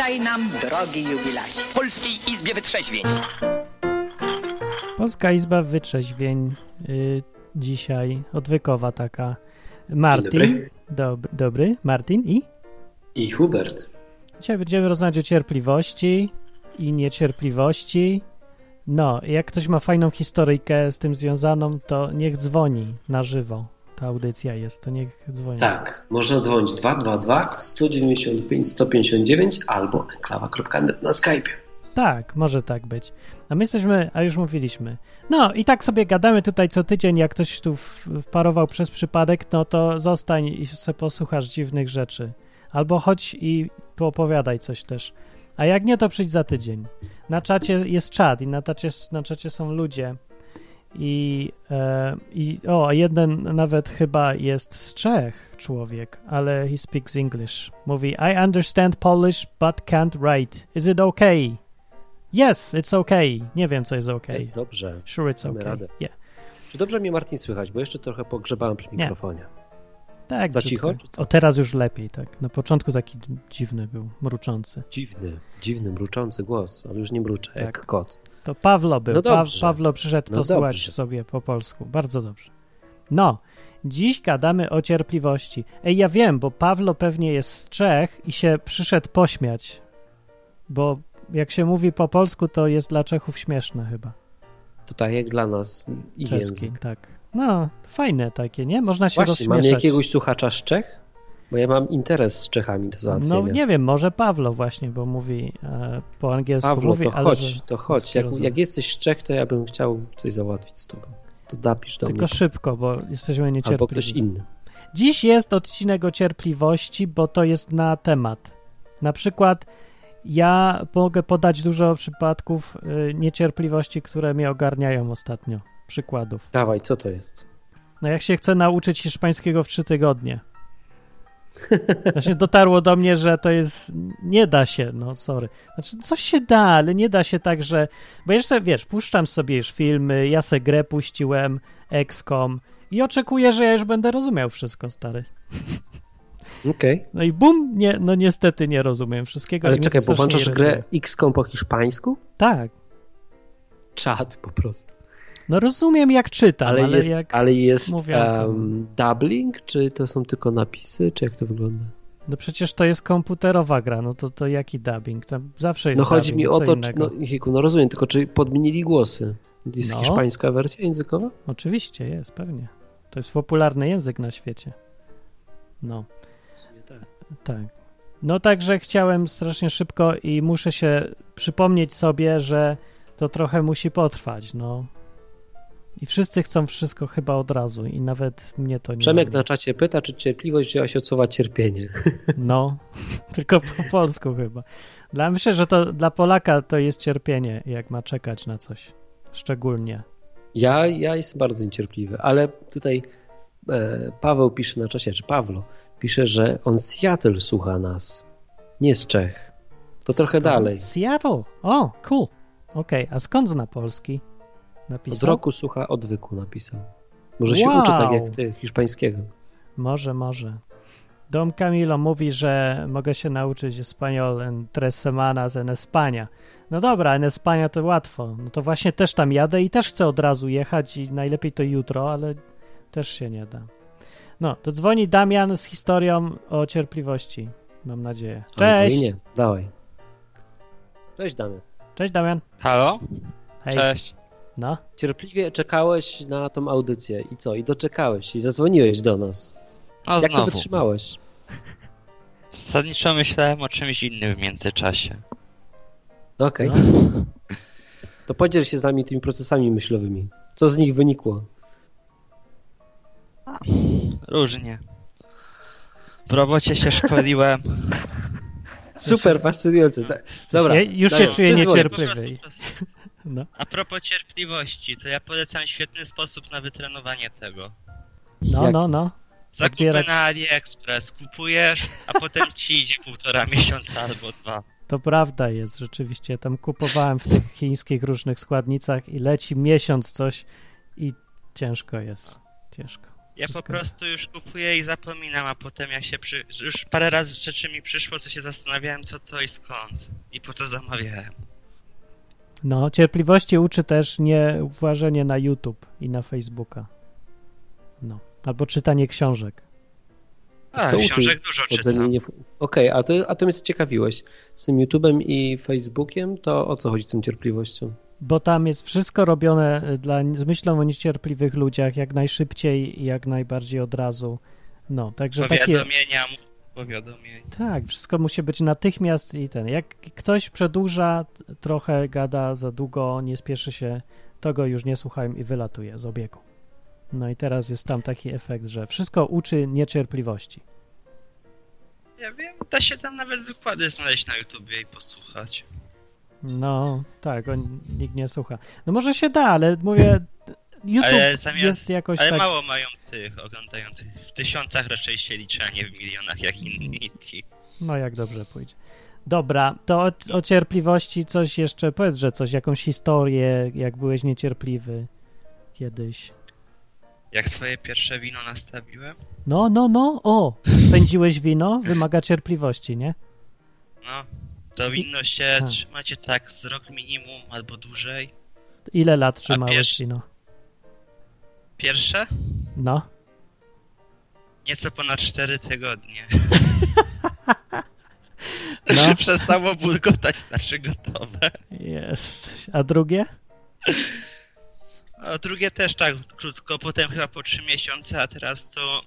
Witaj nam, drogi jubilacie. W Polskiej Izbie Wytrzeźwień. Polska Izba Wytrzeźwień y, dzisiaj, odwykowa taka. Martin. dobry. Dob- dobry. Martin i? I Hubert. Dzisiaj będziemy rozmawiać o cierpliwości i niecierpliwości. No, jak ktoś ma fajną historyjkę z tym związaną, to niech dzwoni na żywo. Ta audycja jest, to niech dzwoni. Tak, można dzwonić 222 195 159 albo enklawa.net na Skype. Tak, może tak być. A my jesteśmy, a już mówiliśmy. No i tak sobie gadamy tutaj co tydzień, jak ktoś tu wparował przez przypadek, no to zostań i se posłuchasz dziwnych rzeczy. Albo chodź i poopowiadaj coś też. A jak nie, to przyjdź za tydzień. Na czacie jest czat i na czacie, na czacie są ludzie. I, e, I o, jeden nawet chyba jest z Czech człowiek, ale he speaks English. Mówi, I understand Polish, but can't write. Is it okay? Yes, it's okay. Nie wiem, co jest okay. Jest dobrze. Sure, it's okay. radę. Yeah. Czy dobrze mnie Martin słychać? Bo jeszcze trochę pogrzebałem przy mikrofonie. Tak, Za cicho? O, teraz już lepiej, tak. Na początku taki dziwny był, mruczący. Dziwny, dziwny, mruczący głos, ale już nie mruczę, Tak. jak kot. To Pawlo był. No pa-. Pawlo przyszedł No posłuchać dobrze. sobie po polsku. Bardzo dobrze. No, dziś gadamy o cierpliwości. Ej, ja wiem, bo Pawlo pewnie jest z Czech i się przyszedł pośmiać. Bo jak się mówi po polsku, to jest dla Czechów śmieszne chyba. To tak jak dla nas i Czeski, język. tak. No, fajne takie, nie? Można się Właśnie, mamy rozśmieszać. jakiegoś słuchacza z Czech? Bo ja mam interes z Czechami do załatwienia. No nie wiem, może Pawlo właśnie, bo mówi e, po angielsku Pawlo, mówi, to ale chodź, że to chodź. Jak, jak jesteś z Czech, to ja bym chciał coś załatwić z tobą. To napisz do Tylko mnie. szybko, bo jesteśmy Albo niecierpliwi. ktoś inny. Dziś jest odcinek o cierpliwości, bo to jest na temat. Na przykład ja mogę podać dużo przypadków y, niecierpliwości, które mnie ogarniają ostatnio. Przykładów. Dawaj, co to jest? No jak się chcę nauczyć hiszpańskiego w trzy tygodnie. Właśnie dotarło do mnie, że to jest. Nie da się, no sorry. Znaczy, coś się da, ale nie da się tak, że. Bo jeszcze wiesz, puszczam sobie już filmy, ja se grę puściłem, XCOM i oczekuję, że ja już będę rozumiał wszystko, stary. Okej. No i bum, nie, no niestety nie rozumiem wszystkiego. Ale czekaj, bo włączasz grę. XCOM po hiszpańsku? Tak. Czad po prostu. No rozumiem jak czytam, ale, ale, jest, jak. ale jest mówią, to- um, dubbling, czy to są tylko napisy, czy jak to wygląda? No przecież to jest komputerowa gra, no to, to jaki dubbing? Tam zawsze jest No chodzi dubbing, mi o to, czy, no, Hiku, no rozumiem, tylko czy podmienili głosy? Jest No. hiszpańska wersja językowa? Oczywiście jest, pewnie. To jest popularny język na świecie. No, tak. No także chciałem strasznie szybko i muszę się przypomnieć sobie, że to trochę musi potrwać, no. I wszyscy chcą wszystko chyba od razu i nawet mnie to nie... Przemek na czacie pyta, czy cierpliwość wzięła się od słowa cierpienie. No, tylko po polsku chyba. Dla, myślę, że to dla Polaka to jest cierpienie, jak ma czekać na coś. Szczególnie. Ja, ja jestem bardzo niecierpliwy, ale tutaj e, Paweł pisze na czasie, czy Pawlo pisze, że on z Seattle słucha nas, nie z Czech. To trochę Skąd? dalej. Seattle. O, cool. Okej, a skąd zna Polski? Od Napisał? roku słucha odwyku napisał. Może się Wow. uczy tak jak ty, hiszpańskiego. Może, może. Dom Camilo mówi, że mogę się nauczyć español en tres semanas en España. No dobra, en España to łatwo. No to właśnie też tam jadę i też chcę od razu jechać i najlepiej to jutro, ale też się nie da. No, to dzwoni Damian z historią o cierpliwości. Mam nadzieję. Cześć! i nie, dawaj. Cześć Damian. Cześć Damian. Halo? Hej. Cześć. No, Cierpliwie czekałeś na tą audycję i co? I doczekałeś i zadzwoniłeś do nas. No Jak to znowu. wytrzymałeś? Zasadniczo myślałem o czymś innym w międzyczasie. No Okej. no. To podziel się z nami tymi procesami myślowymi. Co z nich wynikło? Różnie. W robocie się szkoliłem. Super, fascynujące. Da- Dobra, już się czuję niecierpliwy. Po No. A propos cierpliwości, to ja polecam świetny sposób na wytrenowanie tego. No, Jaki? no, no. Zakupy Odbierać- na AliExpress, kupujesz, a potem ci idzie półtora miesiąca albo dwa. To prawda jest, rzeczywiście. Tam kupowałem w tych chińskich różnych składnicach i leci miesiąc coś i ciężko jest. Ciężko. Ja po Wszystko- prostu już kupuję i zapominam, a potem jak się przy... Już parę razy rzeczy mi przyszło, co się zastanawiałem, co to i skąd. I po co zamawiałem. No, cierpliwości uczy też nie uważanie na YouTube i na Facebooka. No. Albo czytanie książek. A, Co uczy książek dużo czytam. W- Okej, a, to, a to mnie zaciekawiłeś. Z tym YouTube'em i Facebookiem, to o co chodzi z tą cierpliwością? Bo tam jest wszystko robione y, dla, z myślą o niecierpliwych ludziach jak najszybciej i jak najbardziej od razu. No, także takie. Powiadomienia, powiadomień. Tak, wszystko musi być natychmiast i ten. Jak ktoś przedłuża, trochę gada za długo, nie spieszy się, to go już nie słuchają i wylatuje z obiegu. No i teraz jest tam taki efekt, że wszystko uczy niecierpliwości. Ja wiem, da się tam nawet wykłady znaleźć na YouTubie i posłuchać. No, tak, on, nikt nie słucha. No może się da, ale mówię, YouTube Ale zamiast- jest jakoś Ale tak... mało mają tych oglądających. W tysiącach raczej się liczy, a nie w milionach jak inni. No jak dobrze pójdzie. Dobra, to o, o cierpliwości coś jeszcze, powiedz, że coś, jakąś historię, jak byłeś niecierpliwy kiedyś. Jak swoje pierwsze wino nastawiłem, No, no, no, o, pędziłeś wino, wymaga cierpliwości, nie? no, to winno się A. trzymacie tak z rok minimum albo dłużej. Ile lat trzymałeś wino? Pierwsze? No, Nieco ponad 4 tygodnie. No. Przestało bulgotać, znaczy gotowe. jest. A drugie? A drugie też tak krótko, potem chyba po 3 miesiące, a teraz to...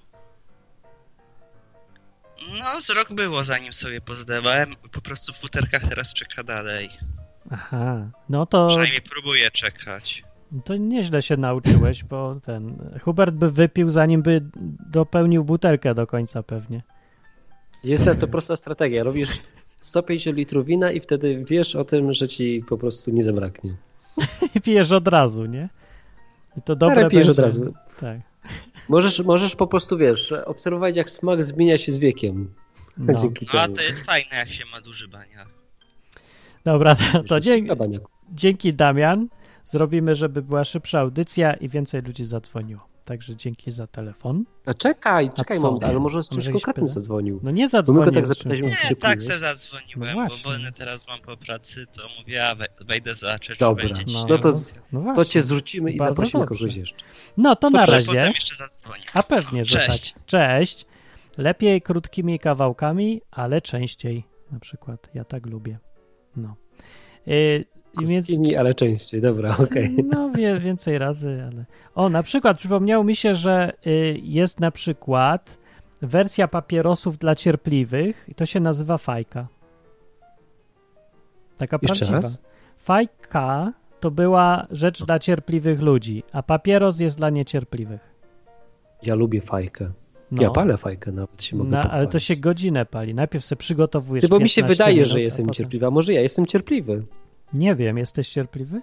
No, z rok było zanim sobie pozdawałem. Po prostu w futerkach teraz czeka dalej. Aha, no to, Przynajmniej próbuję czekać. To nieźle się nauczyłeś, bo ten Hubert by wypił, zanim by dopełnił butelkę do końca pewnie. Jest to prosta strategia. Robisz 150 litrów wina i wtedy wiesz o tym, że ci po prostu nie zabraknie. I pijesz od razu, nie? I to dobre Ale pijesz od będzie. razu. Tak. Możesz, możesz po prostu, wiesz, obserwować jak smak zmienia się z wiekiem. No. Dzięki No a temu. to jest fajne, jak się ma duży baniak. Dobra, to, to dzięki, dzięki Damian. Zrobimy, żeby była szybsza audycja i więcej ludzi zadzwoniło. Także dzięki za telefon. A czekaj, czekaj, mam, ale może z czymś konkretnym pyta? zadzwonił. No nie Bo zadzwonię. my go tak zapytaliśmy, Nie, czy tak se zadzwoniłem, No bo właśnie. wolny teraz mam po pracy, to mówię, a wej- wejdę zobaczyć, Dobra. czy będzie No, ci No to-. No To cię zrzucimy i Bardzo zaprosimy dobrze. kogoś jeszcze. No to na To razie. Potem jeszcze zadzwonię. A pewnie, że Cześć. tak. Cześć. Lepiej krótkimi kawałkami, ale częściej. Na przykład. Ja tak lubię. No. Yy, i więc, Krótkimi, ale częściej, dobra, okej. No wie, więcej razy, ale... O, na przykład przypomniało mi się, że y, jest na przykład wersja papierosów dla cierpliwych i to się nazywa fajka. Taka Jeszcze prawdziwa. raz? Fajka to była rzecz dla cierpliwych ludzi, a papieros jest dla niecierpliwych. Ja lubię fajkę. No. Ja palę fajkę nawet się mogę No, ale to się godzinę pali. Najpierw sobie przygotowujesz Ty, bo mi się 15 wydaje, minut, że jestem potem- cierpliwy, a może ja jestem cierpliwy. Nie wiem, jesteś cierpliwy?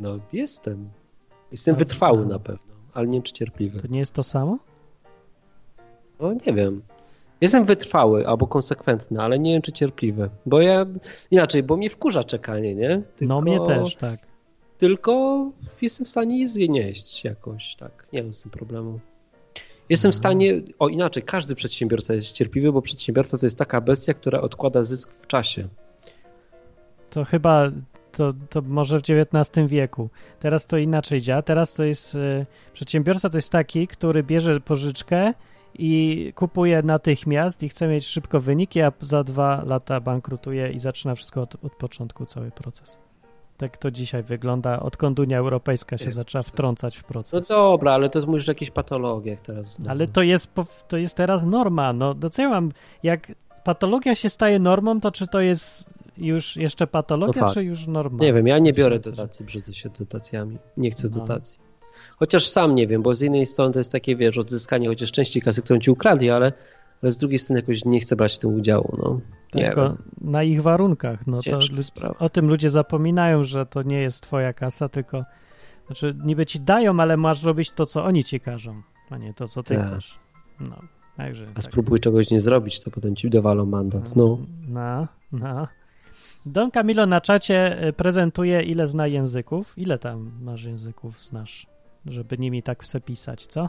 No, jestem. Jestem A- wytrwały na pewno, ale nie wiem, czy cierpliwy. To nie jest to samo? No, nie wiem. Jestem wytrwały albo konsekwentny, ale nie wiem, czy cierpliwy. Bo ja, inaczej, bo mnie wkurza czekanie, nie? No mnie też, tak. Tylko jestem w stanie je zjeść jakoś, tak. Nie mam z tym problemu. Jestem w No. stanie, o inaczej, każdy przedsiębiorca jest cierpliwy, bo przedsiębiorca to jest taka bestia, która odkłada zysk w czasie. To chyba to, to może w XIX wieku. Teraz to inaczej działa. Teraz to jest e, przedsiębiorca to jest taki, który bierze pożyczkę i kupuje natychmiast i chce mieć szybko wyniki, a za dwa lata bankrutuje i zaczyna wszystko od, od początku, cały proces. Tak to dzisiaj wygląda, odkąd Unia Europejska się Nie, zaczęła wtrącać w No proces. dobra, ale to mówisz o jakichś patologiach teraz. No. Ale to jest, to jest teraz norma. No, do co ja mam? Jak patologia się staje normą, to czy to jest już jeszcze patologia, No fakt. czy już norma? Nie wiem, ja nie biorę dotacji, brzydzę się dotacjami. Nie chcę No. dotacji. Chociaż sam nie wiem, bo z jednej strony to jest takie, wiesz, odzyskanie chociaż części kasy, którą ci ukradli, ale, ale z drugiej strony jakoś nie chcę brać w tym udziału, no. Tylko na ich warunkach. No to Ciężka sprawa. o tym ludzie zapominają, że to nie jest twoja kasa, tylko znaczy niby ci dają, ale masz robić to, co oni ci każą, a nie to, co ty Tak. chcesz. No, także A tak. spróbuj czegoś nie zrobić, to potem ci dowalą mandat. No. No, no. Don Camilo na czacie y, prezentuje, ile zna języków. Ile tam masz języków znasz, żeby nimi tak se pisać, co?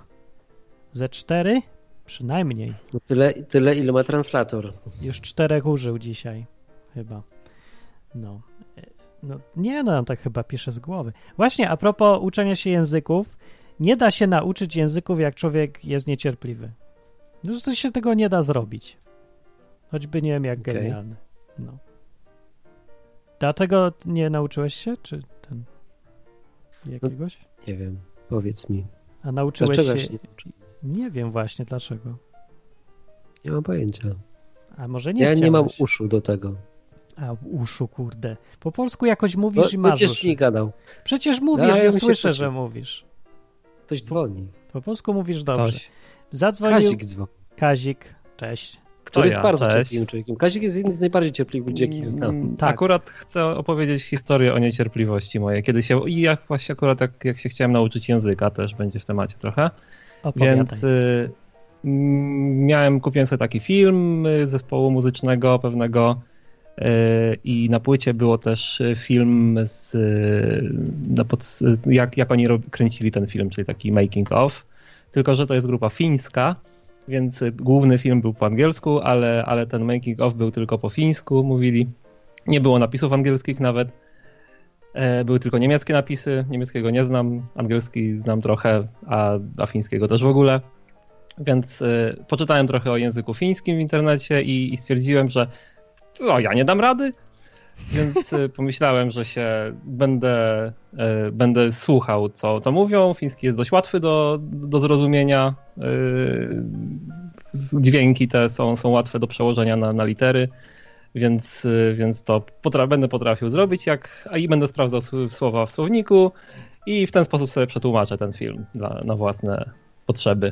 Ze cztery? Przynajmniej. No tyle, tyle, ile ma translator. Już czterech użył dzisiaj, chyba. No. E, no nie no, tak chyba pisze z głowy. Właśnie, a propos uczenia się języków, nie da się nauczyć języków, jak człowiek jest niecierpliwy. No to się tego nie da zrobić. Choćby nie wiem, jak Okej. genialny. No. Dlatego nie nauczyłeś się, czy ten jakiegoś? Nie wiem, powiedz mi. A nauczyłeś Dlaczego się... się nie? Nie wiem właśnie dlaczego. Nie mam pojęcia. A może nie ja nie mam chciałeś? uszu do tego. A uszu, kurde. Po polsku jakoś No, mówisz i masz będziesz uszy. mi gadał. Przecież mówisz, No, ja się słyszę, że mówisz. Ktoś dzwoni. Po polsku mówisz dobrze. Ktoś. Zadzwonił Kazik dzwoni. Kazik. Cześć. Który jest ja, bardzo cześć. cierpliwym człowiekiem. Kazik jest jednym z najbardziej cierpliwych ludzi, jakich znam. Mm, Tak. Akurat chcę opowiedzieć historię o niecierpliwości mojej. Kiedy się, I jak właśnie akurat jak, jak się chciałem nauczyć języka, też będzie w temacie trochę. Opowiadaj. Więc y, miałem, kupiłem sobie taki film y, zespołu muzycznego pewnego y, i na płycie było też film z, y, na pod, jak, jak oni kręcili ten film, czyli taki making of. Tylko, że to jest grupa fińska, więc y, główny film był po angielsku, ale, ale ten making of był tylko po fińsku, mówili. Nie było napisów angielskich nawet. E, Były tylko niemieckie napisy. Niemieckiego nie znam, angielski znam trochę, a, a fińskiego też w ogóle. Więc e, poczytałem trochę o języku fińskim w internecie i, i stwierdziłem, że co, ja nie dam rady? Więc e, pomyślałem, że się będę, e, będę słuchał, co, co mówią. Fiński jest dość łatwy do, do zrozumienia. Z- Dźwięki te są, są łatwe do przełożenia na, na litery więc, y, więc to potra- będę potrafił zrobić, jak, a i będę sprawdzał sł- słowa w słowniku i w ten sposób sobie przetłumaczę ten film dla, na własne potrzeby.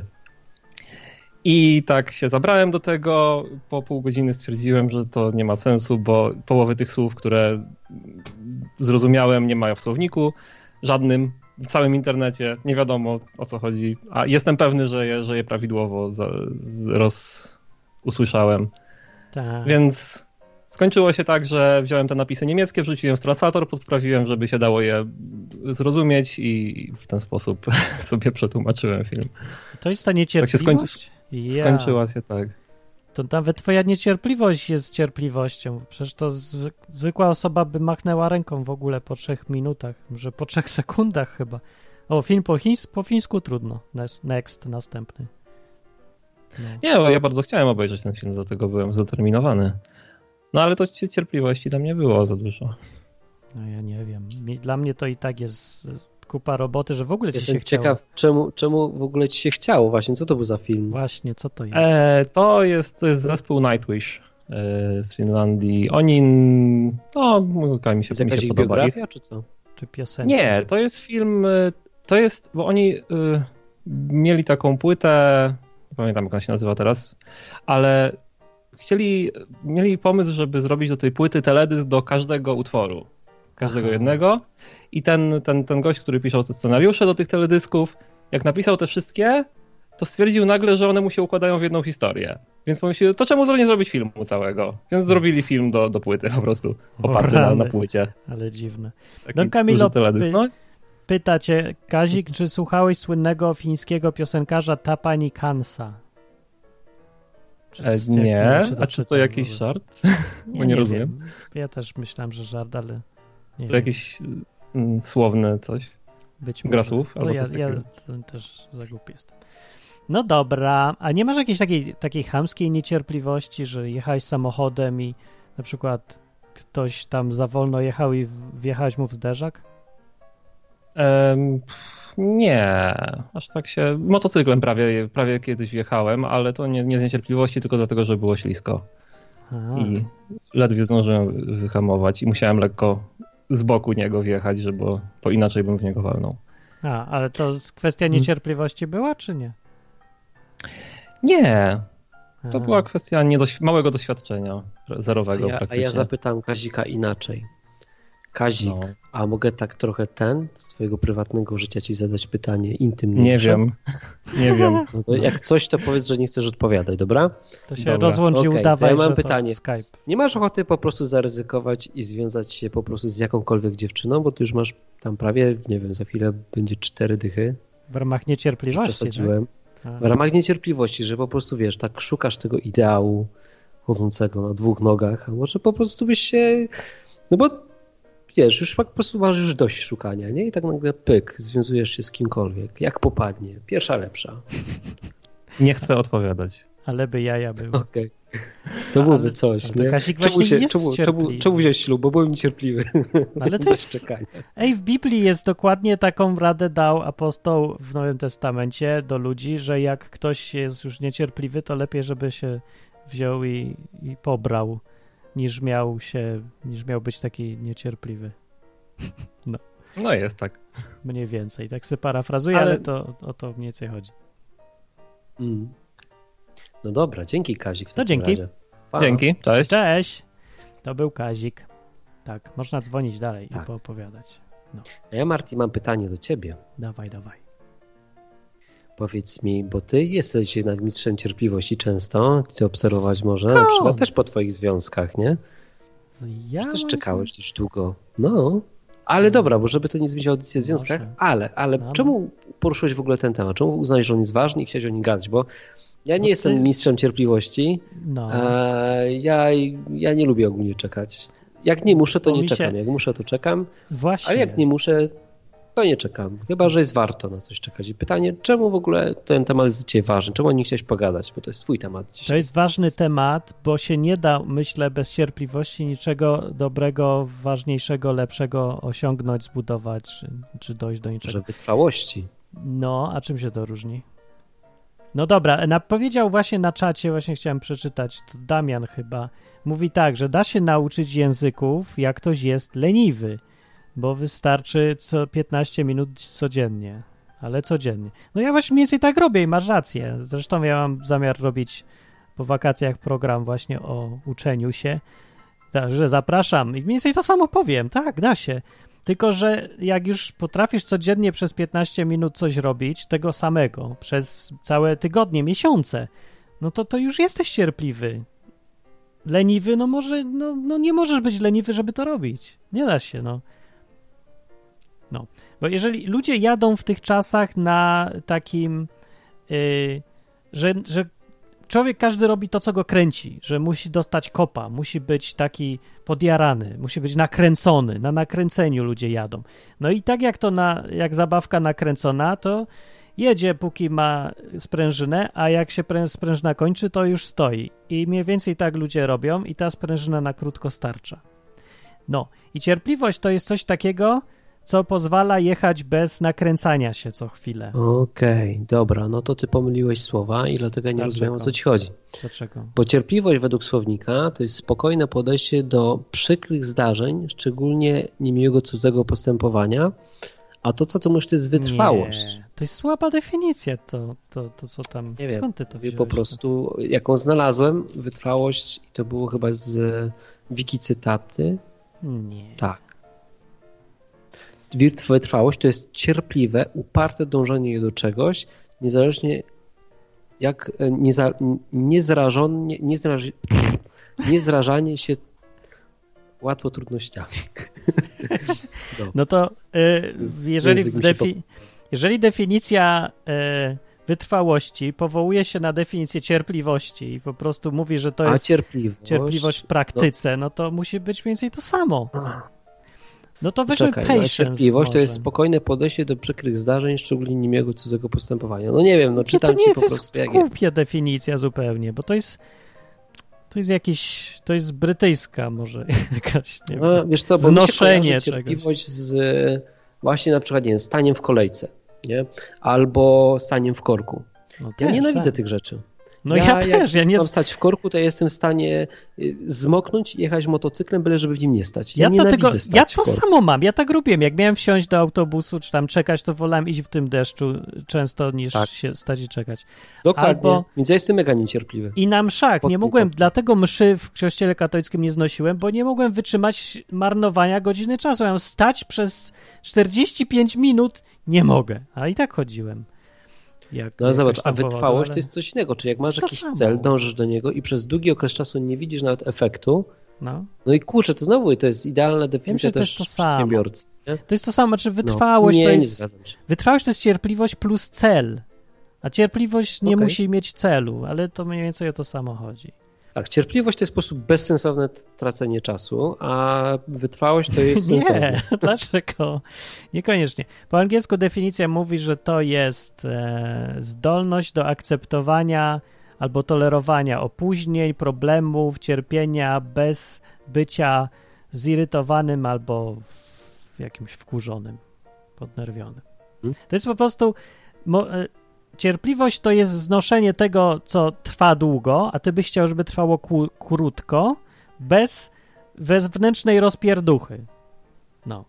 I tak się zabrałem do tego. Po pół godziny stwierdziłem, że to nie ma sensu, bo połowy tych słów, które zrozumiałem, nie mają w słowniku żadnym, w całym internecie. Nie wiadomo o co chodzi. A jestem pewny, że je, że je prawidłowo roz, usłyszałem. Tak. Więc skończyło się tak, że wziąłem te napisy niemieckie, wrzuciłem w translator, podprawiłem, żeby się dało je zrozumieć i w ten sposób sobie przetłumaczyłem film. To jest ta niecierpliwość? Ja. Skończyła się tak. To nawet twoja niecierpliwość jest cierpliwością. Przecież to zwy- zwykła osoba by machnęła ręką w ogóle po trzech minutach, może po trzech sekundach chyba. O, film po, chińs- po fińsku trudno. Next, następny. No. Nie, bo ja bardzo chciałem obejrzeć ten film, dlatego byłem zdeterminowany. No ale to ci- cierpliwości tam nie było za dużo. no ja nie wiem. Dla mnie to i tak jest kupa roboty, że w ogóle ci Jestem się chciało. ciekaw, czemu, czemu w ogóle ci się chciało właśnie. Co to był za film? Właśnie, co to jest? E, to, jest, to jest zespół Nightwish e, z Finlandii. Oni, no, muzyka mi się, Jest mi się podoba. Biografia, czy co? Czy piosenka? Nie, to jest film. y, To jest, bo oni y, mieli taką płytę, nie pamiętam jak ona się nazywa teraz, ale chcieli, mieli pomysł, żeby zrobić do tej płyty teledysk do każdego utworu. Każdego jednego. I ten, ten, ten gość, który pisał te scenariusze do tych teledysków, jak napisał te wszystkie, to stwierdził nagle, że one mu się układają w jedną historię. Więc pomyśleli, to czemu nie zrobić filmu całego? Więc zrobili film do, do płyty po prostu, oparty na, na płycie. Ale dziwne. Taki No, py- No, Pyta cię Kazik, czy słuchałeś słynnego fińskiego piosenkarza Tapani Kansa? Czy- E, czy- nie, wiem, a czy to jakiś żart? Bo nie, rozumiem. wiem. Ja też myślałem, że żart, ale nie To wiem. jakieś mm, słowne coś. Być gra słów To albo ja, coś ja też za głupi jestem. No dobra, a nie masz jakiejś takiej, takiej chamskiej niecierpliwości, że jechałeś samochodem i na przykład ktoś tam za wolno jechał i wjechałeś mu w zderzak? Pff, nie, aż tak się. Motocyklem prawie, prawie kiedyś wjechałem, ale to nie, nie z niecierpliwości, tylko dlatego, że było ślisko. A, I ledwie zdążyłem wyhamować i musiałem lekko z boku niego wjechać, żeby, bo inaczej bym w niego walnął. a, ale to z- kwestia Hmm. niecierpliwości była, czy nie? Nie, to A. była kwestia niedoś- małego doświadczenia A zerowego ja, a praktycznie. ja zapytam Kazika inaczej. Kazik, No, a mogę tak trochę ten, z twojego prywatnego życia ci zadać pytanie intymniejsze? nie wiem, nie wiem. No to jak coś, to powiedz, że nie chcesz odpowiadać, dobra? To się Dobra. rozłącz i to udawaj, ja mam że pytanie. Skype. Nie masz ochoty po prostu zaryzykować i związać się po prostu z jakąkolwiek dziewczyną, bo ty już masz tam prawie, nie wiem, za chwilę będzie cztery dychy. W ramach niecierpliwości, tak? przesadziłem? A. w ramach niecierpliwości, że po prostu wiesz, tak szukasz tego ideału chodzącego na dwóch nogach, a może po prostu byś się, no bo wiesz, już po prostu masz już dość szukania, nie? I tak nagle pyk, związujesz się z kimkolwiek, jak popadnie, pierwsza lepsza. Nie chcę odpowiadać. Ale by jaja były. Okej. To byłoby Ale- coś, ale nie? Kazik czemu, właśnie się, jest czemu, czemu, czemu wziąłeś ślub? Bo byłem niecierpliwy. Ale to jest- czekania. Ej, w Biblii jest dokładnie taką radę dał apostoł w Nowym Testamencie do ludzi, że jak ktoś jest już niecierpliwy, to lepiej, żeby się wziął i, i pobrał, niż miał się, niż miał być taki niecierpliwy. No jest tak. Mniej więcej. Tak sobie parafrazuję, ale, Ale- to o to mniej więcej chodzi. Mm. No dobra, dzięki Kazik. w To dzięki. Dzięki, cześć. Cześć! To był Kazik. Tak, można dzwonić dalej Tak. i poopowiadać. A ja, Marty, mam pytanie do ciebie. Dawaj, dawaj. Powiedz mi, bo ty jesteś jednak mistrzem cierpliwości często, ty obserwować może, na przykład też po twoich związkach, nie? Ja Też czekałeś dość długo. No. Ale dobra, bo żeby to nie zmienić audycji o związkach, ale, ale No. czemu poruszyłeś w ogóle ten temat? Czemu uznałeś, że on jest ważny i chciałeś o nim gadać? Bo ja nie to jestem jest- mistrzem cierpliwości, No. a ja, ja nie lubię ogólnie czekać. Jak nie muszę, to nie mi się- czekam. Jak muszę, to czekam, Właśnie. ale jak nie muszę, to nie czekam. Chyba, że jest warto na coś czekać. I pytanie, czemu w ogóle ten temat jest ciebie ważny? Czemu nie chciałeś pogadać? Bo to jest twój temat To dzisiaj. jest ważny temat, bo się nie da, myślę, bez cierpliwości niczego dobrego, ważniejszego, lepszego osiągnąć, zbudować, czy, czy dojść do niczego. Że wytrwałości. No, a czym się to różni? No dobra, na, powiedział właśnie na czacie, właśnie chciałem przeczytać, to Damian chyba, mówi tak, że da się nauczyć języków, jak ktoś jest leniwy, bo wystarczy co 15 minut codziennie, ale codziennie. No ja właśnie mniej więcej tak robię i masz rację. Zresztą ja mam zamiar robić po wakacjach program właśnie o uczeniu się, także zapraszam i mniej więcej to samo powiem, tak, da się. Tylko, że jak już potrafisz codziennie przez 15 minut coś robić, tego samego, przez całe tygodnie, miesiące, no to to już jesteś cierpliwy. Leniwy, no może, no, no nie możesz być leniwy, żeby to robić. Nie da się, no. No, bo jeżeli ludzie jadą w tych czasach na takim, yy, że, że człowiek każdy robi to, co go kręci, że musi dostać kopa, musi być taki podjarany, musi być nakręcony, na nakręceniu ludzie jadą. No i tak jak to na, jak zabawka nakręcona, to jedzie póki ma sprężynę, a jak się prę- sprężyna kończy, to już stoi. I mniej więcej tak ludzie robią i ta sprężyna na krótko starcza. No i cierpliwość to jest coś takiego, co pozwala jechać bez nakręcania się co chwilę. Okej, dobra, no to ty pomyliłeś słowa i dlatego nie Dlaczego? rozumiem o co ci chodzi. Dlaczego? Bo cierpliwość według słownika to jest spokojne podejście do przykrych zdarzeń, szczególnie niemiłego cudzego postępowania, a to co ty mówisz to jest wytrwałość. Nie, to jest słaba definicja, to, to, to co tam, Nie wiem, skąd ty to wziąłeś? po prostu, jaką znalazłem, wytrwałość i to było chyba z wiki cytaty, Nie. tak. Wytr- Wytrwałość to jest cierpliwe, uparte dążenie do czegoś, niezależnie jak e, nieza, niezrażenie, niezraż, niezrażanie się łatwo trudnościami. No to y, jeżeli, defi- jeżeli definicja y, wytrwałości powołuje się na definicję cierpliwości i po prostu mówi, że to A jest cierpliwość. cierpliwość w praktyce, no to musi być mniej więcej to samo. No to weźmy Czekaj, no, patience cierpliwość to jest może. spokojne podejście do przykrych zdarzeń, szczególnie niemiłego cudzego postępowania. No nie wiem, no czytam to nie ci po to prostu jest. głupia definicja zupełnie, bo to jest to jest jakiś, to jest brytyjska może jakaś, nie wiem. No, wiesz co, bo Znoszenie cierpliwość z właśnie na przykład, nie wiem, staniem w kolejce, nie? Albo staniem w korku. No Ja też, nienawidzę tak. tych rzeczy. No ja, też, ja nie... mam stać w korku, to ja jestem w stanie y, zmoknąć i jechać motocyklem, byle żeby w nim nie stać. Ja, Ja, dlatego, ja to samo mam, ja tak robiłem. Jak miałem wsiąść do autobusu, czy tam czekać, to wolałem iść w tym deszczu często niż Tak. się stać i czekać. Dokładnie, albo- więc ja jestem mega niecierpliwy. I na mszach nie mogłem, dlatego mszy w kościele katolickim nie znosiłem, bo nie mogłem wytrzymać marnowania godziny czasu. Miałem stać przez 45 minut, nie mogę, a i tak chodziłem. Jak No zobacz, a wytrwałość ale- to jest coś innego. Czy jak masz To jakiś samo. cel, dążysz do niego i przez długi okres czasu nie widzisz nawet efektu, No. no i kurczę, to znowu to jest idealna definicja to też jest to samo. przedsiębiorcy. Nie? To jest to samo, czy No. wytrwałość nie, to nie jest... się. Wytrwałość to jest cierpliwość plus cel. A cierpliwość nie Okej. musi mieć celu, ale to mniej więcej o to samo chodzi. Tak, cierpliwość to jest po prostu bezsensowne tracenie czasu, a wytrwałość to jest sensowne. Nie, dlaczego? Niekoniecznie. Po angielsku definicja mówi, że to jest e, zdolność do akceptowania albo tolerowania opóźnień, problemów, cierpienia bez bycia zirytowanym albo w jakimś wkurzonym, podnerwionym. Hmm. To jest po prostu. Mo, e, cierpliwość to jest znoszenie tego, co trwa długo, a ty byś chciał, żeby trwało ku, krótko, bez wewnętrznej rozpierduchy. No.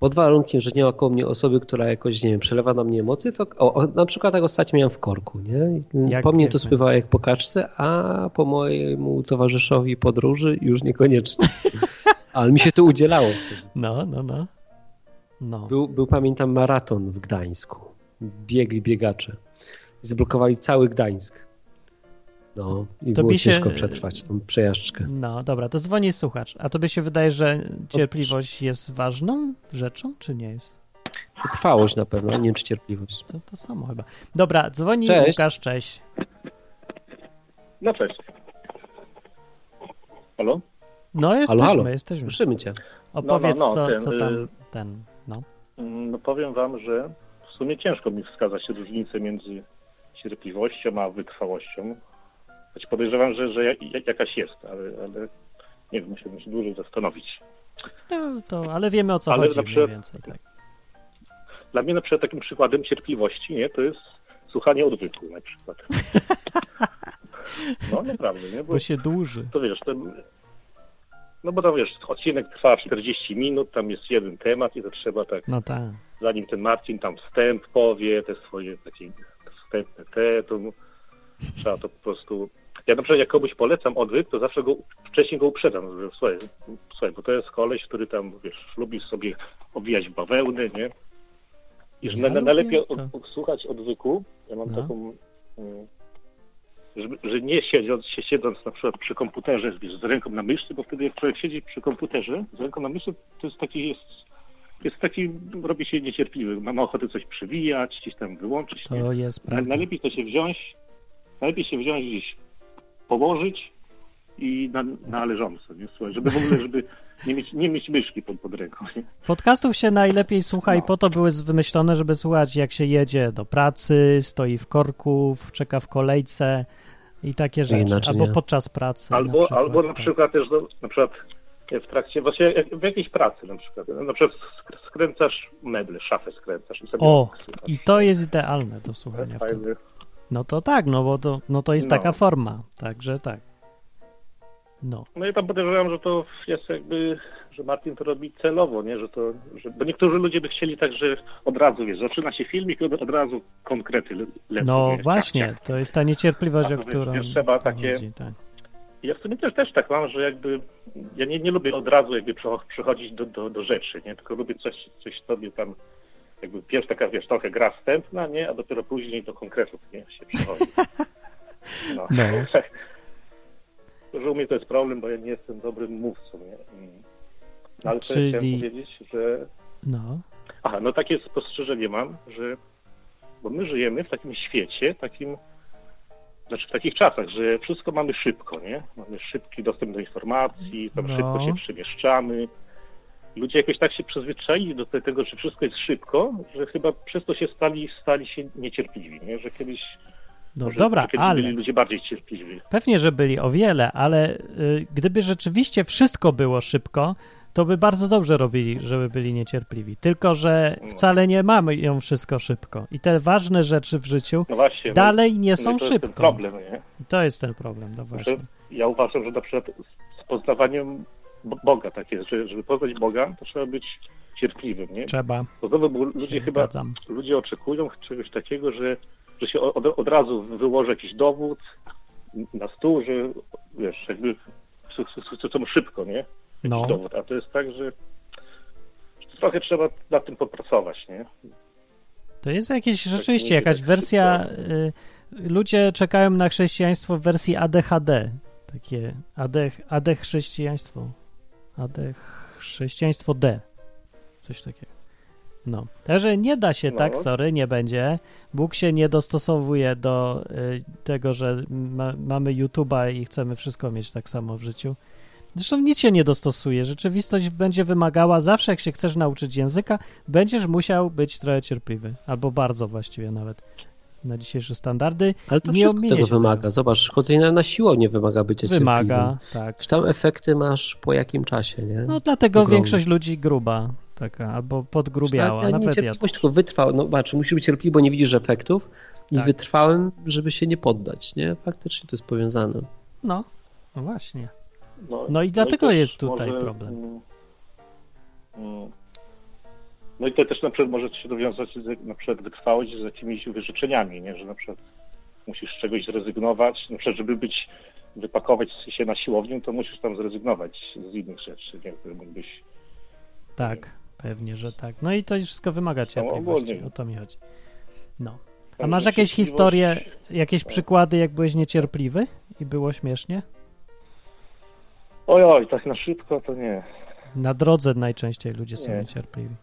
Pod warunkiem, że nie ma koło mnie osoby, która jakoś, nie wiem, przelewa na mnie emocje, to o, o, na przykład tak ostatnio miałem w korku, nie? Jak- po mnie to spływało jak po kaczce, a po mojemu towarzyszowi podróży już niekoniecznie. Ale mi się to udzielało. wtedy. No, no, no. No. Był, był, pamiętam, maraton w Gdańsku. Biegli biegacze. Zblokowali cały Gdańsk. No i To było mi się- ciężko przetrwać tą przejażdżkę. No, dobra, to dzwoni słuchacz. A tobie się wydaje, że cierpliwość jest ważną rzeczą, czy nie jest? Trwałość na pewno, nie wiem czy cierpliwość. To to samo chyba. Dobra, dzwoni Cześć. Łukasz, cześć. No cześć. Halo? No, jesteśmy, halo. jesteśmy. Słyszymy cię. Opowiedz, No, no, no, co, ten, co tam y- ten, no. Mm, No powiem wam, że w sumie ciężko mi wskazać różnicę między cierpliwością a wytrwałością. Choć podejrzewam, że, że ja- ja- jakaś jest, ale, ale nie wiem, musiałbym się dłużej zastanowić. no to, ale wiemy o co Ale chodzi przykład- więcej, tak. Dla mnie na przykład takim przykładem cierpliwości, nie, to jest słuchanie odwyku na przykład. No naprawdę, nie? Bo Bo się dłuży. to wiesz, to, no bo tam wiesz, odcinek trwa 40 minut, tam jest jeden temat i to trzeba tak No tak. zanim ten Marcin tam wstęp powie, te swoje takie wstępne te, to trzeba to po prostu... Ja na przykład jak komuś polecam odwyk, to zawsze go wcześniej go uprzedzam, że słuchaj, słuchaj, bo to jest koleś, który tam, wiesz, lubi sobie obwijać bawełny, nie? I że Ja na, najlepiej to. od, odsłuchać odwyku, ja mam No. taką... mm, że nie siedząc, się siedząc na przykład przy komputerze wiesz, z ręką na myszce, bo wtedy jak człowiek siedzi przy komputerze z ręką na myszce, to jest taki jest jest taki, robi się niecierpliwy. Mam ochotę coś przywijać, gdzieś tam wyłączyć. nie? To jest Na- prawda. Najlepiej to się wziąć, najlepiej się wziąć gdzieś, położyć i na, na leżąco, nie? Słuchaj, żeby w ogóle, żeby nie mieć, nie mieć myszki pod, pod ręką. Nie? Podcastów się najlepiej słucha i No. po to były wymyślone, żeby słuchać jak się jedzie do pracy, stoi w korku, czeka w kolejce i takie rzeczy. inaczej Albo nie. podczas pracy. Albo, na przykład, albo na tak. przykład też no, na przykład w trakcie, właśnie w jakiejś pracy na przykład, na przykład sk- skręcasz meble, szafę skręcasz i sobie O, słuchasz. I to jest idealne do słuchania wtedy. Fajny. No to tak, no bo to, no to jest No. taka forma, także tak. No, No i tam podejrzewam, że to jest jakby, że Martin to robi celowo, nie? Że to, że, bo niektórzy ludzie by chcieli tak, że od razu, wiesz, zaczyna się filmik i od, od razu konkrety le, lecą. no nie? właśnie, Tak, tak. to jest ta niecierpliwość, o wiesz, którą wiesz, trzeba takie- chodzi, tak. Ja w sumie też, też tak mam, że jakby ja nie, nie lubię od razu jakby przecho- przechodzić do, do, do rzeczy, nie? Tylko lubię coś, coś sobie tam jakby pierwsza taka, wiesz, trochę gra wstępna, nie? A dopiero później do konkretów, nie? Się przechodzi. No. No. Że u mnie to jest problem, bo ja nie jestem dobrym mówcą, nie? No, ale Czyli- chciałem powiedzieć, że No, Aha, no takie spostrzeżenie mam, że bo my żyjemy w takim świecie, takim, znaczy w takich czasach, że wszystko mamy szybko, nie? Mamy szybki dostęp do informacji, tam No. szybko się przemieszczamy. Ludzie jakoś tak się przyzwyczaili do te- tego, że wszystko jest szybko, że chyba przez to się stali, stali się niecierpliwi, nie? Że kiedyś, no może, dobra, kiedyś ale byli ludzie bardziej cierpliwi. pewnie, że byli o wiele, ale y, gdyby rzeczywiście wszystko było szybko, to by bardzo dobrze robili, żeby byli niecierpliwi. Tylko, że No. wcale nie mamy ją wszystko szybko. I te ważne rzeczy w życiu No właśnie. no, dalej nie no są to jest szybko. problem, nie? I to jest ten problem, no właśnie. ja uważam, że na przykład z poznawaniem Bo- Boga tak jest, że żeby poznać Boga, to trzeba być cierpliwym, nie? Trzeba, Bo znowu ludzie chyba, zgadzam. ludzie oczekują czegoś takiego, że, że się od, od razu wyłoży jakiś dowód na stół, że wiesz, jakby chcą szybko, nie? Jakiś No. dowód, a to jest tak, że trochę trzeba nad tym popracować, nie? To jest jakieś Tak, rzeczywiście jakaś widać wersja. Y, ludzie czekają na chrześcijaństwo w wersji ADHD. Takie AD, AD chrześcijaństwo. AD chrześcijaństwo D. Coś takiego. No. Także nie da się No. tak, sorry, nie będzie. Bóg się nie dostosowuje do y, tego, że ma, mamy YouTube'a i chcemy wszystko mieć tak samo w życiu. Zresztą nic się nie dostosuje. Rzeczywistość będzie wymagała, zawsze jak się chcesz nauczyć języka, będziesz musiał być trochę cierpliwy. Albo bardzo właściwie nawet. Na dzisiejsze standardy. Ale to Nie wszystko tego wymaga. Zobacz, chodzenie na siłownię wymaga bycia Wymaga, cierpliwym. tak. Czy tam efekty masz po jakim czasie, nie? No dlatego Ogromny. większość ludzi gruba taka, albo podgrubiała. Ale nie Nawet ja. cierpliwość, tylko wytrwał. No patrz, musisz być cierpliwy, bo nie widzisz efektów i Tak. wytrwałem, żeby się nie poddać, nie? Faktycznie to jest powiązane. No, no właśnie. No i dlatego też jest tutaj problem. mm, mm, No i to też na przykład może się dowiązać z, na przykład wytrwałość z jakimiś wyrzeczeniami, nie? że na przykład musisz z czegoś zrezygnować, na przykład żeby być, wypakować się na siłownię, to musisz tam zrezygnować z innych rzeczy, nie? które mógłbyś Tak, pewnie, że tak. No i to wszystko wymaga cierpliwości, o to mi chodzi. No. A masz jakieś historie, jakieś przykłady, jak byłeś niecierpliwy i było śmiesznie? Oj, oj, tak na szybko to nie. Na drodze najczęściej ludzie są Nie. niecierpliwi.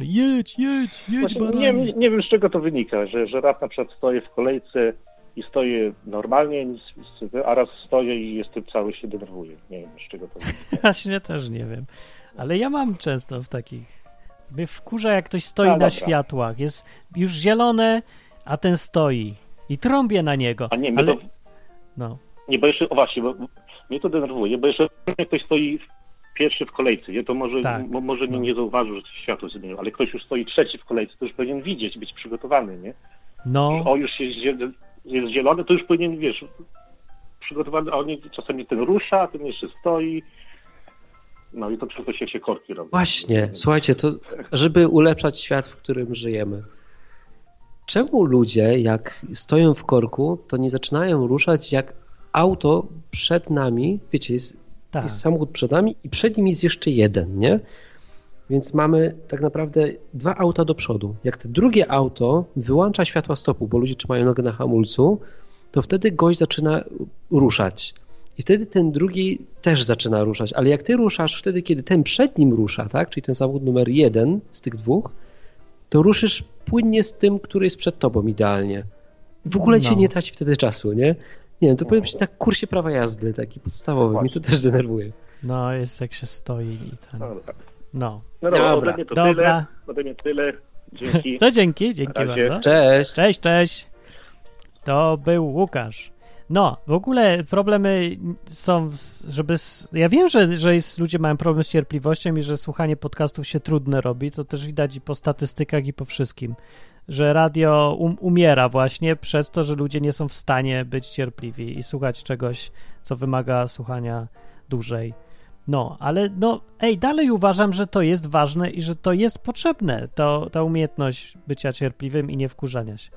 Jedź, jedź, jedź, Właśnie nie, nie, nie wiem z czego to wynika, że, że raz na przykład stoję w kolejce i stoję normalnie, a raz stoję i jestem cały się denerwuję. Nie wiem z czego to wynika. Właśnie też nie wiem. Ale ja mam często w takich. Mnie wkurza, jak ktoś stoi A, na dobra. światłach. Jest już zielone, a ten stoi. I trąbię na niego. A nie, Ale... to, No. nie, bo jeszcze, o właśnie, bo mnie to denerwuje, bo jeszcze jak ktoś stoi pierwszy w kolejce, nie, to może, Tak. mo, może No. nie, zauważył, że światło zmieniło, ale ktoś już stoi trzeci w kolejce, to już powinien widzieć, być przygotowany, nie? No. O, już jest, jest zielony, to już powinien, wiesz, przygotowany, a on nie, czasami ten rusza, a ten jeszcze stoi. No i to przez to się, się korki robią. Właśnie, słuchajcie, to żeby ulepszać świat, w którym żyjemy. Czemu ludzie, jak stoją w korku, to nie zaczynają ruszać, jak auto przed nami, wiecie, jest, Tak. jest samochód przed nami i przed nim jest jeszcze jeden, nie? Więc mamy tak naprawdę dwa auta do przodu. Jak to drugie auto wyłącza światła stopu, bo ludzie trzymają nogę na hamulcu, to wtedy gość zaczyna ruszać. I wtedy ten drugi też zaczyna ruszać, ale jak ty ruszasz wtedy, kiedy ten przed nim rusza, tak, czyli ten samochód numer jeden z tych dwóch, to ruszysz płynnie z tym, który jest przed tobą idealnie. W ogóle No. ci nie traci wtedy czasu, nie? Nie wiem, to powinien być na kursie prawa jazdy, taki podstawowy. Mnie to też denerwuje. No, jest jak się stoi i ten. No, dobra. No. no dobra, Dobra. ode mnie to Dobra. tyle. Ode mnie tyle. Dzięki. To dzięki, dzięki bardzo. Cześć! Cześć, cześć. To był Łukasz. No, w ogóle problemy są, żeby. Ja wiem, że, że jest, ludzie mają problem z cierpliwością i że słuchanie podcastów się trudne robi. To też widać i po statystykach, i po wszystkim. Że radio um, umiera właśnie przez to, że ludzie nie są w stanie być cierpliwi i słuchać czegoś, co wymaga słuchania dłużej. No, ale no, ej, dalej uważam, że to jest ważne i że to jest potrzebne, to, ta umiejętność bycia cierpliwym i nie wkurzania się.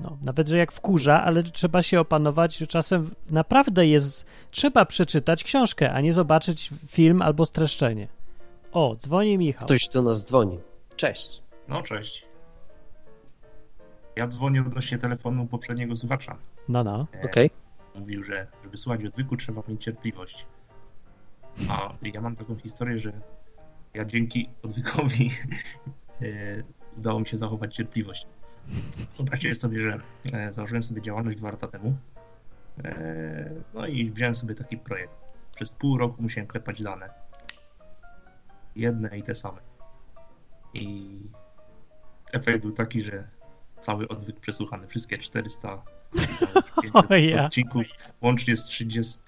No, nawet, że jak wkurza, ale trzeba się opanować, że czasem naprawdę jest, trzeba przeczytać książkę, a nie zobaczyć film albo streszczenie. O, dzwoni Michał. Ktoś do nas dzwoni. Cześć. No, cześć. Ja dzwonię odnośnie telefonu poprzedniego słuchacza. No, no. E, Okej. Mówił, że żeby słuchać odwyku trzeba mieć cierpliwość. A ja mam taką historię, że ja dzięki odwykowi e, udało mi się zachować cierpliwość. Wyobraźcie sobie, że e, założyłem sobie działalność dwa lata temu. No i wziąłem sobie taki projekt. Przez pół roku musiałem klepać dane. Jedne i te same. I efekt był taki, że cały odwyk przesłuchany, wszystkie 400 500 O ja. odcinków, łącznie z 30.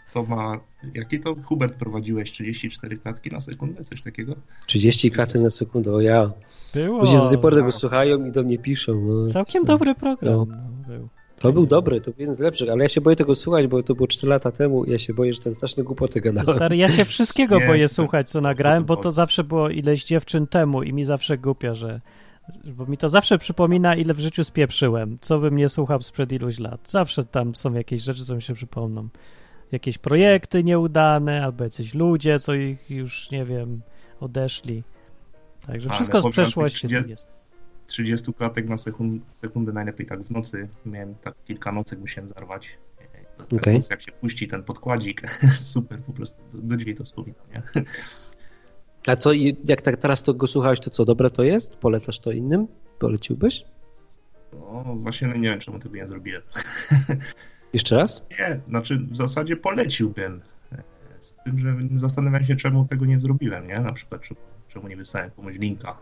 Jaki to Hubert prowadziłeś? 34 klatki na sekundę, coś takiego? 30 kraty na sekundę, o ja. Było. Ludzie do tej pory tego no. słuchają i do mnie piszą. No. Całkiem dobry program. No. No, był. To był dobry, to był jeden z lepszych, ale ja się boję tego słuchać, bo to było 4 lata temu i ja się boję, że ten straszne głupoty gadałem. Stary, ja się wszystkiego boję słuchać, co nagrałem, bo to zawsze było ileś dziewczyn temu i mi zawsze głupio, że. Bo mi to zawsze przypomina, ile w życiu spieprzyłem, co bym nie słuchał sprzed iluś lat. Zawsze tam są jakieś rzeczy, co mi się przypomną. Jakieś projekty nieudane, albo jacyś ludzie, co ich już, nie wiem, odeszli. Także Ale wszystko z przeszłości 30 tak jest. 30 klatek na sekund, sekundę, najlepiej tak w nocy. Miałem tak kilka nocek, musiałem zarwać. Okej. Okay. Jak się puści ten podkładzik, super, po prostu do, do dzisiaj to wspominam, nie? A co, jak tak teraz to go słuchałeś, to co, dobre to jest? Polecasz to innym? Poleciłbyś? No właśnie no nie wiem, czemu tego nie zrobiłem. Jeszcze raz? Nie, znaczy w zasadzie poleciłbym. Z tym, że zastanawiam się, czemu tego nie zrobiłem, nie? Na przykład, czemu, czemu nie wysłałem komuś linka.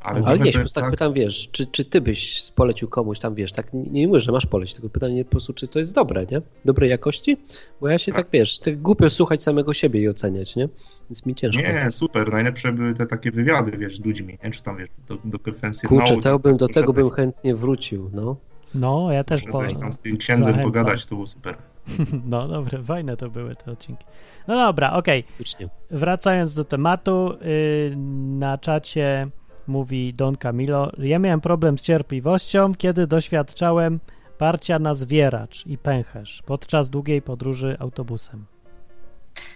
Ale, Ale trochę nie, jest tak, pytam, wiesz, czy, czy ty byś polecił komuś tam, wiesz, tak nie, nie mówię, że masz polecić, tylko pytanie po prostu, czy to jest dobre, nie? Dobrej jakości? Bo ja się tak, wiesz, tak głupio słuchać samego siebie i oceniać, nie? Więc mi ciężko. Nie, super. Najlepsze były te takie wywiady, wiesz, z ludźmi, nie? Czy tam, wiesz, do, do konferencji Kurczę, nauki, to bym, do tego bym chętnie wrócił, no. No, ja też po... poszedłeś tam z tym księdzem zachęcam. pogadać, to było super. No dobre, fajne to były te odcinki. No dobra, okej. Faktycznie. Wracając do tematu, yy, na czacie mówi Don Camilo, ja miałem problem z cierpliwością, kiedy doświadczałem parcia na zwieracz i pęcherz podczas długiej podróży autobusem.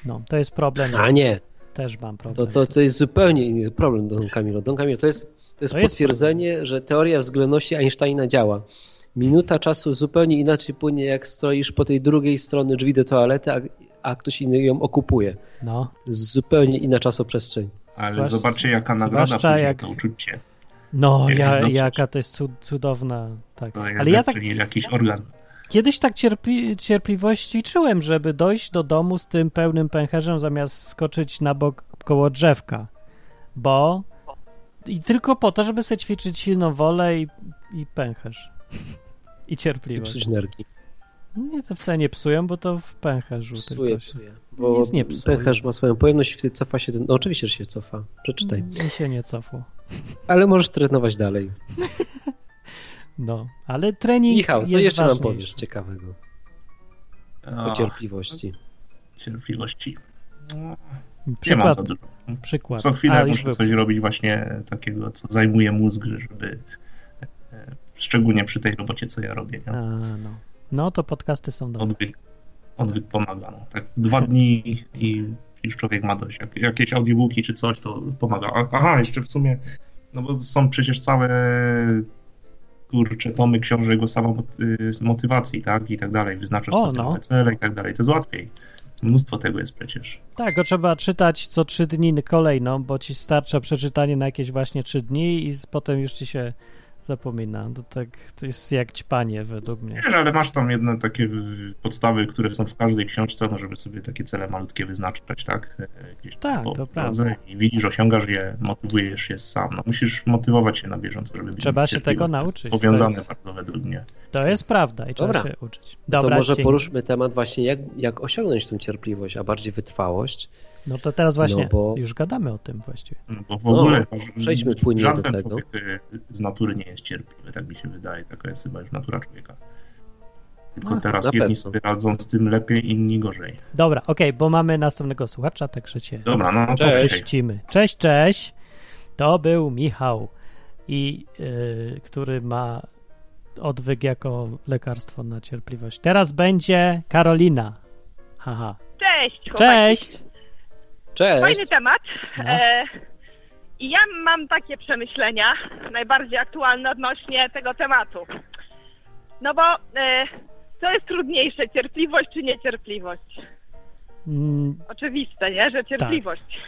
No, to jest problem. A nie, Też mam to, problem. to, to jest zupełnie inny problem, Don Camilo. Don Camilo, to jest, to jest To jest potwierdzenie, że teoria względności Einsteina działa. Minuta czasu zupełnie inaczej płynie, jak stoisz po tej drugiej stronie drzwi do toalety, a, a ktoś inny ją okupuje. No, To jest zupełnie inna czasoprzestrzeń. Ale Zwłasz- zobaczcie, jaka nagroda zwłaszcza później jak- to uczucie. no ja, jaka to jest cud, cudowna. Tak. Jest Ale ja tak niż jakiś organ. Kiedyś tak cierpi, cierpliwości czułem, żeby dojść do domu z tym pełnym pęcherzem, zamiast skoczyć na bok koło drzewka. Bo. I tylko po to, żeby sobie ćwiczyć silną wolę i, i pęcherz. I I cierpliwość. psuć nerki. Nie, to wcale nie psują, bo to w pęcherzu Psuje, tylko się. psuje. Bo Nic nie psuje. pęcherz ma swoją pojemność i wtedy cofa się. No oczywiście, że się cofa. Przeczytaj. Mi się nie cofło. Ale możesz trenować dalej. No, ale trening. Michał, co jest jeszcze nam powiesz ciekawego o Ach, cierpliwości? cierpliwości. No, Nie mam Przykład, za dużo. przykład. Co A, chwilę już muszę był. coś robić właśnie takiego, co zajmuje mózg, żeby e, szczególnie przy tej robocie, co ja robię. Nie? A, no. no, to podcasty są dobre. Odwyk, odwyk pomaga. No. Tak dwa dni i już człowiek ma dość. Jak, jakieś audiobooki czy coś, to pomaga. A- Aha, jeszcze w sumie, no bo są przecież całe kurcze tomy książek o samomotywacji, motywacji, tak? I tak dalej. Wyznaczasz O, sobie no. cele i tak dalej. To jest łatwiej. Mnóstwo tego jest przecież. Tak, go trzeba czytać co trzy dni kolejną, bo ci starcza przeczytanie na jakieś właśnie trzy dni i potem już ci się zapomina. To tak to jest jak ćpanie według mnie. Wiesz, ale masz tam jedne takie podstawy, które są w każdej książce, no żeby sobie takie cele malutkie wyznaczać, tak? E, Gdzieś Tak, po to prawda. I widzisz, osiągasz je, motywujesz się sam. No, musisz motywować się na bieżąco, żeby być Trzeba się tego To nauczyć. Powiązane To jest- bardzo według mnie. To jest prawda i trzeba Dobra. się uczyć. to Dobra, może dzięki. poruszmy temat właśnie, jak, jak osiągnąć tą cierpliwość, a bardziej wytrwałość. No to teraz właśnie No bo- już gadamy o tym właściwie. No, bo w No, ogóle przejdźmy płynnie do żaden tego. człowiek y, z natury nie jest cierpliwy, tak mi się wydaje. Taka jest chyba już natura człowieka. Tylko A, teraz na jedni pewno. sobie radzą z tym lepiej, inni gorzej. Dobra, okej, bo mamy następnego słuchacza, także cię Dobra, no to Cześć. dzisiaj. puścimy. Cześć, cześć. To był Michał, i y, który ma odwyk jako lekarstwo na cierpliwość. Teraz będzie Karolina. Haha. Cześć, chłopaki. Cześć! Cześć! Fajny temat. No. E, I ja mam takie przemyślenia, najbardziej aktualne odnośnie tego tematu. No bo e, co jest trudniejsze, cierpliwość czy niecierpliwość? Mm, Oczywiste, nie? Że cierpliwość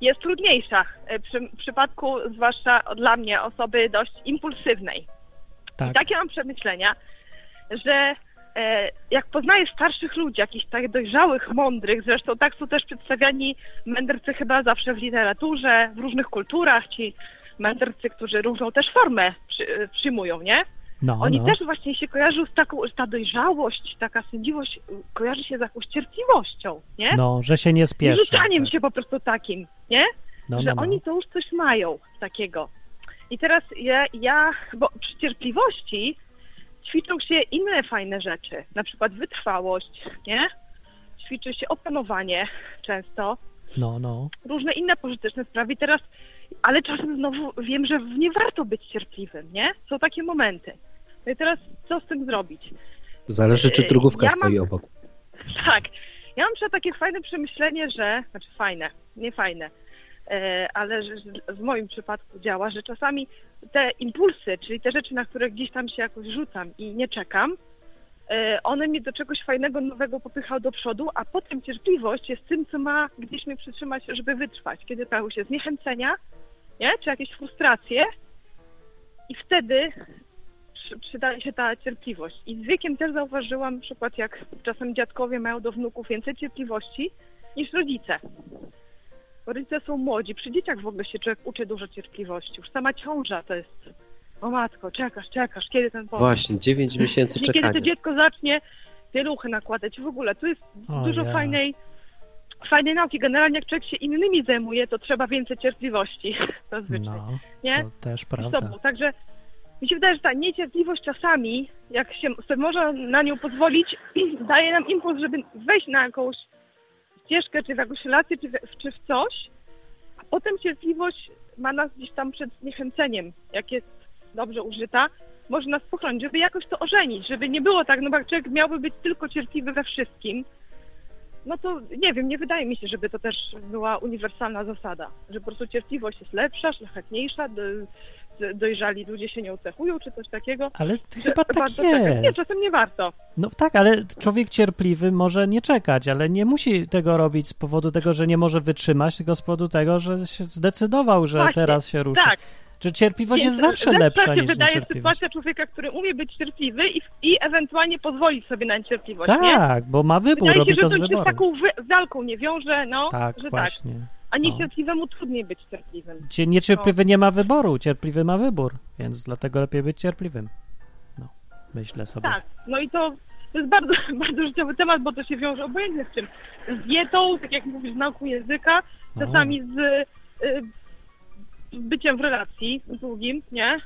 jest trudniejsza. E, Przy, w przypadku zwłaszcza dla mnie osoby dość impulsywnej. I tak. takie mam przemyślenia, że jak poznaję starszych ludzi, jakichś tak dojrzałych, mądrych, zresztą tak są też przedstawiani mędrcy chyba zawsze w literaturze, w różnych kulturach, ci mędrcy, którzy różną też formę przy, przyjmują, nie? No, Oni no. też właśnie się kojarzą z taką, ta dojrzałość, taka sędziwość kojarzy się z jakąś cierpliwością, nie? no, że się nie spieszy. rzucaniem tak. się po prostu takim, nie? No, że no, no. oni to już coś mają takiego. I teraz ja, ja, bo przy cierpliwości ćwiczą się inne fajne rzeczy, na przykład wytrwałość, nie? Ćwiczy się opanowanie często, no, no. różne inne pożyteczne sprawy. I teraz, ale czasem znowu wiem, że nie warto być cierpliwym, nie? Są takie momenty. No i teraz co z tym zrobić? Zależy, czy drugówka Ja mam- stoi obok. Tak. Ja mam przykład takie fajne przemyślenie, że, znaczy fajne, nie fajne, ale że, że w moim przypadku działa, że czasami te impulsy, czyli te rzeczy, na które gdzieś tam się jakoś rzucam i nie czekam, e, one mnie do czegoś fajnego, nowego popychały do przodu, a potem cierpliwość jest tym, co ma gdzieś mnie przytrzymać, żeby wytrwać. Kiedy pojawią się zniechęcenia, nie? czy jakieś frustracje i wtedy przy- przydaje się ta cierpliwość. I z wiekiem też zauważyłam na przykład, jak czasem dziadkowie mają do wnuków więcej cierpliwości niż rodzice. Rodzice są młodzi, przy dzieciach w ogóle się człowiek uczy dużo cierpliwości. Już sama ciąża to jest, o matko, czekasz, czekasz, kiedy ten powód. Właśnie, 9 miesięcy Czyli kiedy to czekania. dziecko zacznie pieluchy nakładać w ogóle, tu jest O dużo ja. fajnej, fajnej nauki. Generalnie jak człowiek się innymi zajmuje, to trzeba więcej cierpliwości zazwyczaj, No, nie? to też prawda. sobą. Także mi się wydaje, że ta niecierpliwość czasami, jak się sobie można na nią pozwolić, daje nam impuls, żeby wejść na jakąś ścieżkę, czy w jakąś relację, czy w, czy w coś, a potem cierpliwość ma nas gdzieś tam przed zniechęceniem, jak jest dobrze użyta, może nas pochronić, żeby jakoś to ożenić, żeby nie było tak, no bo człowiek miałby być tylko cierpliwy we wszystkim, no to nie wiem, nie wydaje mi się, żeby to też była uniwersalna zasada, że po prostu cierpliwość jest lepsza, szlachetniejsza, dojrzali ludzie się nie cechują, czy coś takiego. Ale chyba tak czekać. Nie, jest. czasem nie warto. No tak, ale człowiek cierpliwy może nie czekać, ale nie musi tego robić z powodu tego, że nie może wytrzymać, tylko z powodu tego, że się zdecydował, że Właśnie, teraz się ruszy. Tak. Czy cierpliwość Więc jest zawsze lepsza niż wydaje niecierpliwość? sytuacja człowieka, który umie być cierpliwy i, i ewentualnie pozwolić sobie na niecierpliwość, nie? Tak, bo ma wybór, Wydaje robi się, to że z to się z wyboru. taką wy- walką nie wiąże, no, Tak, że tak. A No. niecierpliwemu trudniej być cierpliwym. Cie- Niecierpliwy nie ma wyboru, cierpliwy ma wybór, więc dlatego lepiej być cierpliwym. No, myślę sobie. Tak, no i to, to jest bardzo, bardzo życiowy temat, bo to się wiąże obojętnie z czym. Z dietą, tak jak mówisz, z nauką języka, No. czasami z y, byciem w relacji długim, nie?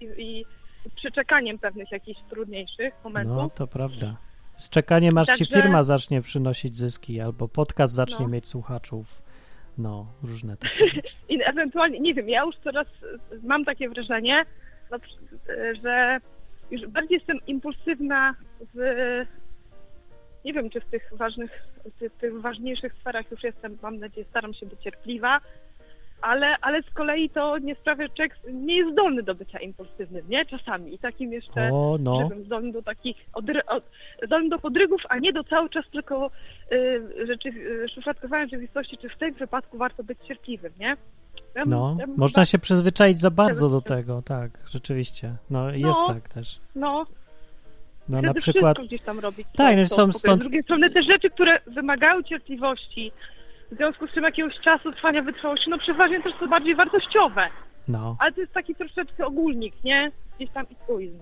I, i z przeczekaniem pewnych jakichś trudniejszych momentów. No, to prawda. Z czekaniem aż ci Także- firma zacznie przynosić zyski, albo podcast zacznie No. mieć słuchaczów. No, różne takie rzeczy. I ewentualnie, nie wiem, ja już coraz mam takie wrażenie, no, że już bardziej jestem impulsywna w, nie wiem, czy w tych ważnych, tych, tych ważniejszych sferach już jestem, mam nadzieję, staram się być cierpliwa, ale, ale z kolei to nie sprawia, że człowiek nie jest zdolny do bycia impulsywnym, nie? Czasami. I takim jeszcze, O, no. żebym zdolny do takich, odry, od, zdolny do podrygów, a nie do cały czas tylko y, rzeczy, y, szufladkowania rzeczywistości, czy w tym wypadku warto być cierpliwym, nie? Ja No, bym można się przyzwyczaić za bardzo do Tego- tak, rzeczywiście. No, jest No. tak też. No, No, na przykład, gdzieś tam robić. Tak, co- no są stąd- Z drugiej strony te rzeczy, które wymagają cierpliwości, w związku z czym jakiegoś czasu trwania wytrwałości, no przeważnie też są bardziej wartościowe. no. Ale to jest taki troszeczkę ogólnik, nie? Gdzieś tam truizm.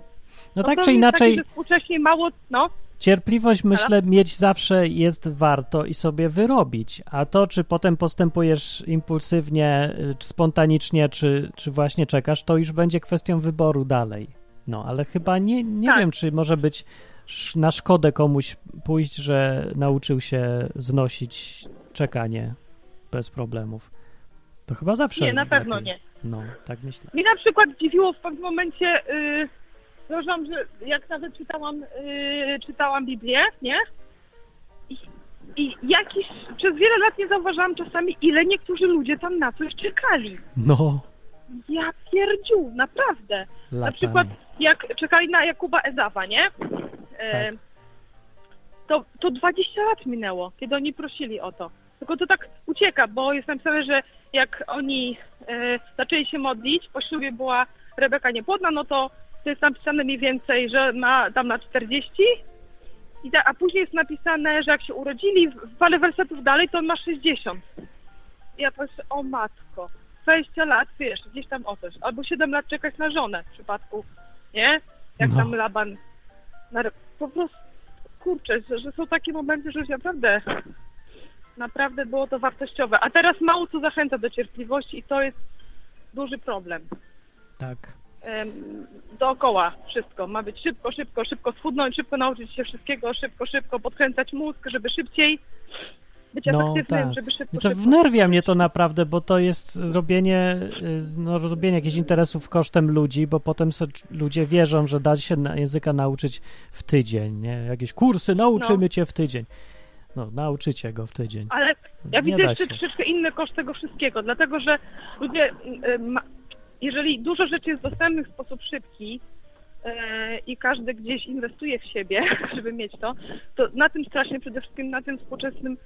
No tak to czy inaczej, Taki, współcześnie mało, no, cierpliwość myślę mieć zawsze jest warto i sobie wyrobić, a to czy potem postępujesz impulsywnie, y, czy spontanicznie, czy, czy właśnie czekasz, to już będzie kwestią wyboru dalej. No, ale chyba nie, nie Tak. wiem, czy może być na szkodę komuś pójść, że nauczył się znosić czekanie bez problemów. To chyba zawsze nie, na pewno lepiej. nie. No, tak myślę. Mnie na przykład dziwiło w pewnym momencie, yy, zauważyłam, że jak nawet czytałam, yy, czytałam Biblię, nie? I, I jakiś, przez wiele lat nie zauważałam czasami, ile niektórzy ludzie tam na coś czekali. No, Ja pierdziu, naprawdę. Na latami. przykład jak czekali na Jakuba Ezawa, nie? E, Tak. to, to 20 lat minęło, kiedy oni prosili o to. Tylko to tak ucieka, bo jest napisane, że jak oni e, zaczęli się modlić, po ślubie była Rebeka niepłodna, no to, to jest napisane mniej więcej, że ma tam na 40, i ta, a później jest napisane, że jak się urodzili, parę wersetów dalej, to on ma 60. I ja patrzę, o matko, 20 lat, wiesz, gdzieś tam o coś. Albo 7 lat czekać na żonę w przypadku, nie? Jak No. tam Laban. Na, po prostu, kurczę, że, że są takie momenty, że już naprawdę, naprawdę było to wartościowe. A teraz mało co zachęca do cierpliwości i to jest duży problem. Tak. Dookoła wszystko. Ma być szybko, szybko, szybko schudnąć, szybko nauczyć się wszystkiego, szybko, szybko podkręcać mózg, żeby szybciej być No efektywnym, tak. żeby szybko, No to szybko, wnerwia mnie to naprawdę, bo to jest robienie, y, no, robienie jakichś interesów kosztem ludzi, bo potem so, ludzie wierzą, że da się języka nauczyć w tydzień, nie? Jakieś kursy, nauczymy No. cię w tydzień. No, nauczycie go w tydzień. Ale ja widzę jeszcze się. troszeczkę inny koszt tego wszystkiego, dlatego że ludzie, y, jeżeli dużo rzeczy jest dostępnych w sposób szybki, e, i każdy gdzieś inwestuje w siebie, żeby mieć to, to na tym strasznie przede wszystkim na tym współczesnym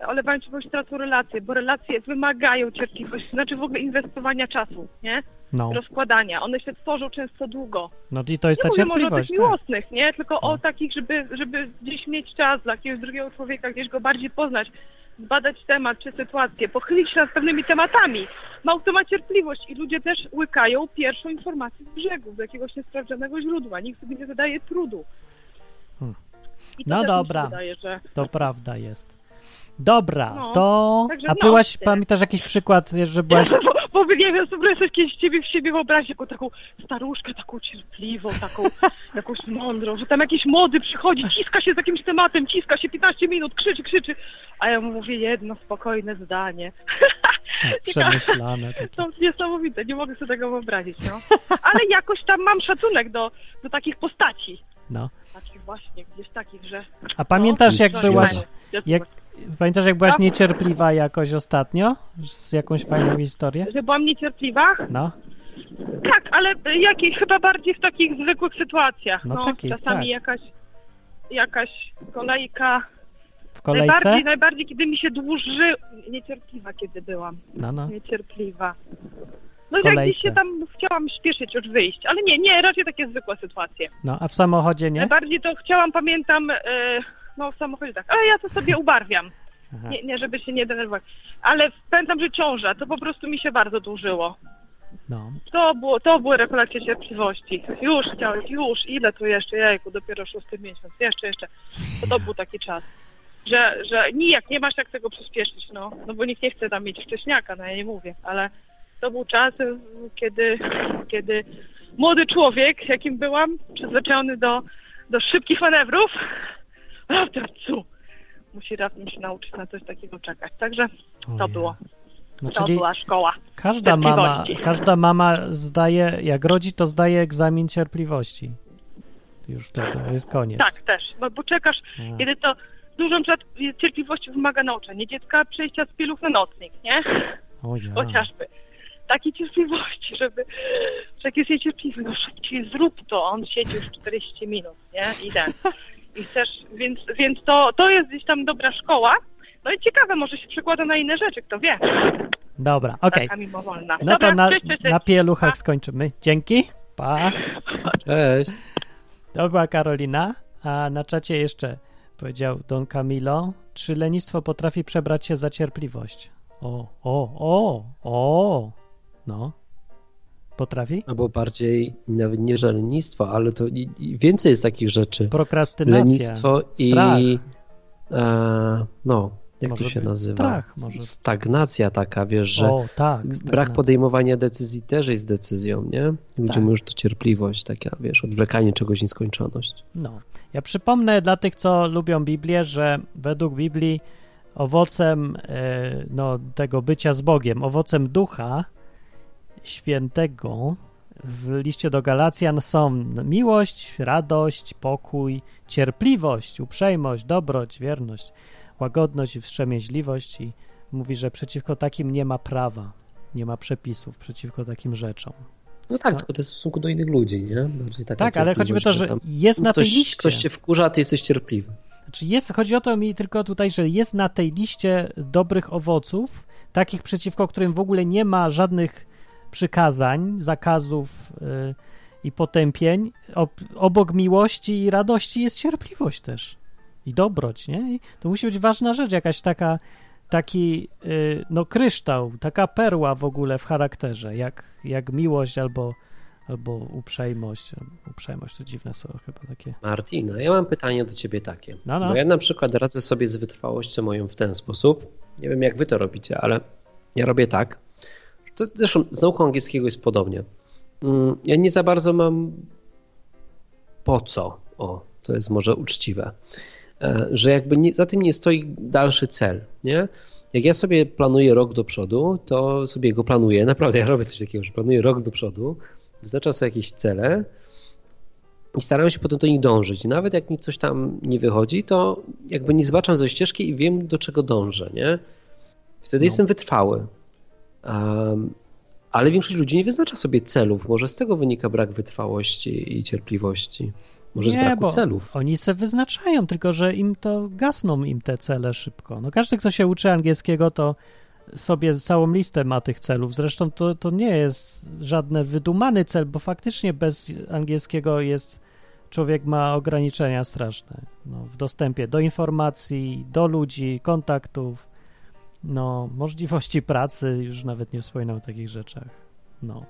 cierpliwości tracą relacje, bo relacje wymagają cierpliwości, znaczy w ogóle inwestowania czasu, nie? No, Rozkładania. One się tworzą często długo. no i to jest ta Nie mówię może o cierpliwość, tych tak. miłosnych, nie? Tylko o No. takich, żeby, żeby gdzieś mieć czas dla jakiegoś drugiego człowieka, gdzieś go bardziej poznać, zbadać temat czy sytuację, pochylić się nad pewnymi tematami. Mało kto ma cierpliwość i ludzie też łykają pierwszą informację z brzegu, z jakiegoś niesprawdzonego źródła. Nikt sobie nie zadaje trudu. Hmm. No dobra. Wydaje, że... To prawda jest. Dobra, No, to... A byłaś, pamiętasz jakiś przykład, że byłaś... Ja, bo, bo nie wiem, sobie coś kiedyś ciebie w siebie wyobrazić, jako taką staruszkę, taką cierpliwą, taką jakąś mądrą, że tam jakiś młody przychodzi, ciska się z jakimś tematem, ciska się 15 minut, krzyczy, krzyczy, a ja mu mówię jedno spokojne zdanie. Tak, przemyślane takie. To niesamowite, nie mogę sobie tego wyobrazić, no. Ale jakoś tam mam szacunek do, do takich postaci. No. Takich właśnie, gdzieś takich, że... A pamiętasz, no, jak byłaś... Jak, pamiętasz, jak byłaś No. niecierpliwa jakoś ostatnio? Z jakąś fajną historię? Że byłam niecierpliwa? No, Tak, ale jakiej chyba bardziej w takich zwykłych sytuacjach. No No, takich, czasami tak. jakaś, jakaś kolejka. w kolejce? Najbardziej, najbardziej, kiedy mi się dłuży... Niecierpliwa, kiedy byłam. No, no. Niecierpliwa. No jak gdzieś się tam chciałam śpieszyć już wyjść, ale nie, nie, raczej takie zwykłe sytuacje. No, a w samochodzie nie? Najbardziej to chciałam, pamiętam, e, no w samochodzie tak, ale ja to sobie ubarwiam. Nie, nie, żeby się nie denerwować. Ale pamiętam, że ciąża, to po prostu mi się bardzo dłużyło. No. To, było, to były rekolekcje cierpliwości. Już chciałeś, już, ile tu jeszcze, jajku, dopiero szósty miesiąc, jeszcze, jeszcze. To, to był taki czas, że, że nijak, nie masz jak tego przyspieszyć, no, no bo nikt nie chce tam mieć wcześniaka, no ja nie mówię, ale to był czas, kiedy, kiedy młody człowiek, jakim byłam, przyzwyczajony do, do szybkich manewrów, teraz co? Musi raptem się nauczyć na coś takiego czekać. Także to było, No, to była szkoła. każda mama, każda mama zdaje, jak rodzi, to zdaje egzamin cierpliwości. Już wtedy jest koniec. Tak, też, bo, bo czekasz, A, kiedy to dużą cierpliwości wymaga nauczenie dziecka przejścia z pieluch na nocnik, nie? o ja. Chociażby. Takiej cierpliwości, żeby, że jak jest niecierpliwy, no szybciej zrób to, on siedzi już 40 minut, nie? I ten. I chcesz, więc, więc to, to jest gdzieś tam dobra szkoła. No i ciekawe, może się przekłada na inne rzeczy, kto wie. Dobra, okej. Mimowolna. No Dobra, to na, cześć, cześć, cześć. na pieluchach skończymy. Dzięki. Pa. Cześć. To była Karolina, a na czacie jeszcze powiedział Don Camilo, czy lenistwo potrafi przebrać się za cierpliwość? O, o, o, o, no. Potrafi? Albo bardziej nawet nie że lenistwo, ale to i, i więcej jest takich rzeczy. Prokrastynacja, Lenistwo strach. i e, no, jak Może to się nazywa? strach, może. Stagnacja taka, wiesz, że O, tak. brak podejmowania decyzji też jest decyzją, nie? Ludzie Tak. już to cierpliwość, taka, wiesz, odwlekanie czegoś nieskończoność. No. Ja przypomnę dla tych, co lubią Biblię, że według Biblii owocem e, no, tego bycia z Bogiem, owocem ducha świętego w liście do Galacjan są miłość, radość, pokój, cierpliwość, uprzejmość, dobroć, wierność, łagodność i wstrzemięźliwość i mówi, że przeciwko takim nie ma prawa, nie ma przepisów przeciwko takim rzeczom. No tak, No. tylko to jest w stosunku do innych ludzi, nie? Tak, ale o to, że tam jest na tej ktoś, liście. ktoś cię wkurza, ty jesteś cierpliwy. Znaczy jest, chodzi o to mi tylko tutaj, że jest na tej liście dobrych owoców, takich przeciwko którym w ogóle nie ma żadnych przykazań, zakazów yy, i potępień. Ob, obok miłości i radości jest cierpliwość też. I dobroć, nie? I to musi być ważna rzecz, jakaś taka, taki, yy, no kryształ, taka perła w ogóle w charakterze, jak, jak miłość albo, albo uprzejmość. Uprzejmość to dziwne słowo chyba takie. Martina, ja mam pytanie do ciebie takie. No, no. Bo ja na przykład radzę sobie z wytrwałością moją w ten sposób. Nie wiem, jak wy to robicie, ale ja robię tak. To, zresztą z nauką angielskiego jest podobnie. Mm, Ja nie za bardzo mam po co. O, to jest może uczciwe. E, Że jakby nie, za tym nie stoi dalszy cel, nie? Jak ja sobie planuję rok do przodu, to sobie go planuję. Naprawdę, ja robię coś takiego, że planuję rok do przodu, wyznaczam sobie jakieś cele, i staram się potem do nich dążyć. I nawet jak mi coś tam nie wychodzi, to jakby nie zbaczam ze ścieżki i wiem, do czego dążę, nie? Wtedy No. jestem wytrwały. Ale większość ludzi nie wyznacza sobie celów. Może z tego wynika brak wytrwałości i cierpliwości. Może z Nie, braku bo celów. Oni se wyznaczają, tylko że im to gasną im te cele szybko. No każdy, kto się uczy angielskiego, to sobie całą listę ma tych celów. Zresztą to, to nie jest żadny wydumany cel, bo faktycznie bez angielskiego jest człowiek ma ograniczenia straszne no, w dostępie do informacji, do ludzi, kontaktów, no, możliwości pracy, już nawet nie wspominam o takich rzeczach. No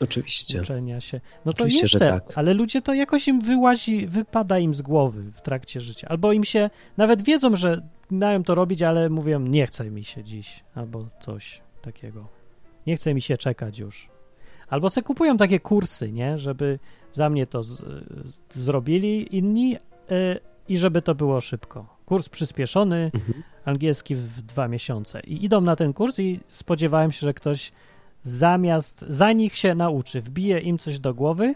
Oczywiście. uczenia się. No to Oczywiście, jest cel, tak. ale ludzie to jakoś im wyłazi, wypada im z głowy w trakcie życia. Albo im się, nawet wiedzą, że mają to robić, ale mówią, nie chce mi się dziś, albo coś takiego. Nie chce mi się czekać już. Albo se kupują takie kursy, nie, żeby za mnie to z, z, zrobili inni y, i żeby to było szybko. Kurs przyspieszony, Mhm. angielski w dwa miesiące. I idą na ten kurs i spodziewałem się, że ktoś zamiast za nich się nauczy, wbije im coś do głowy,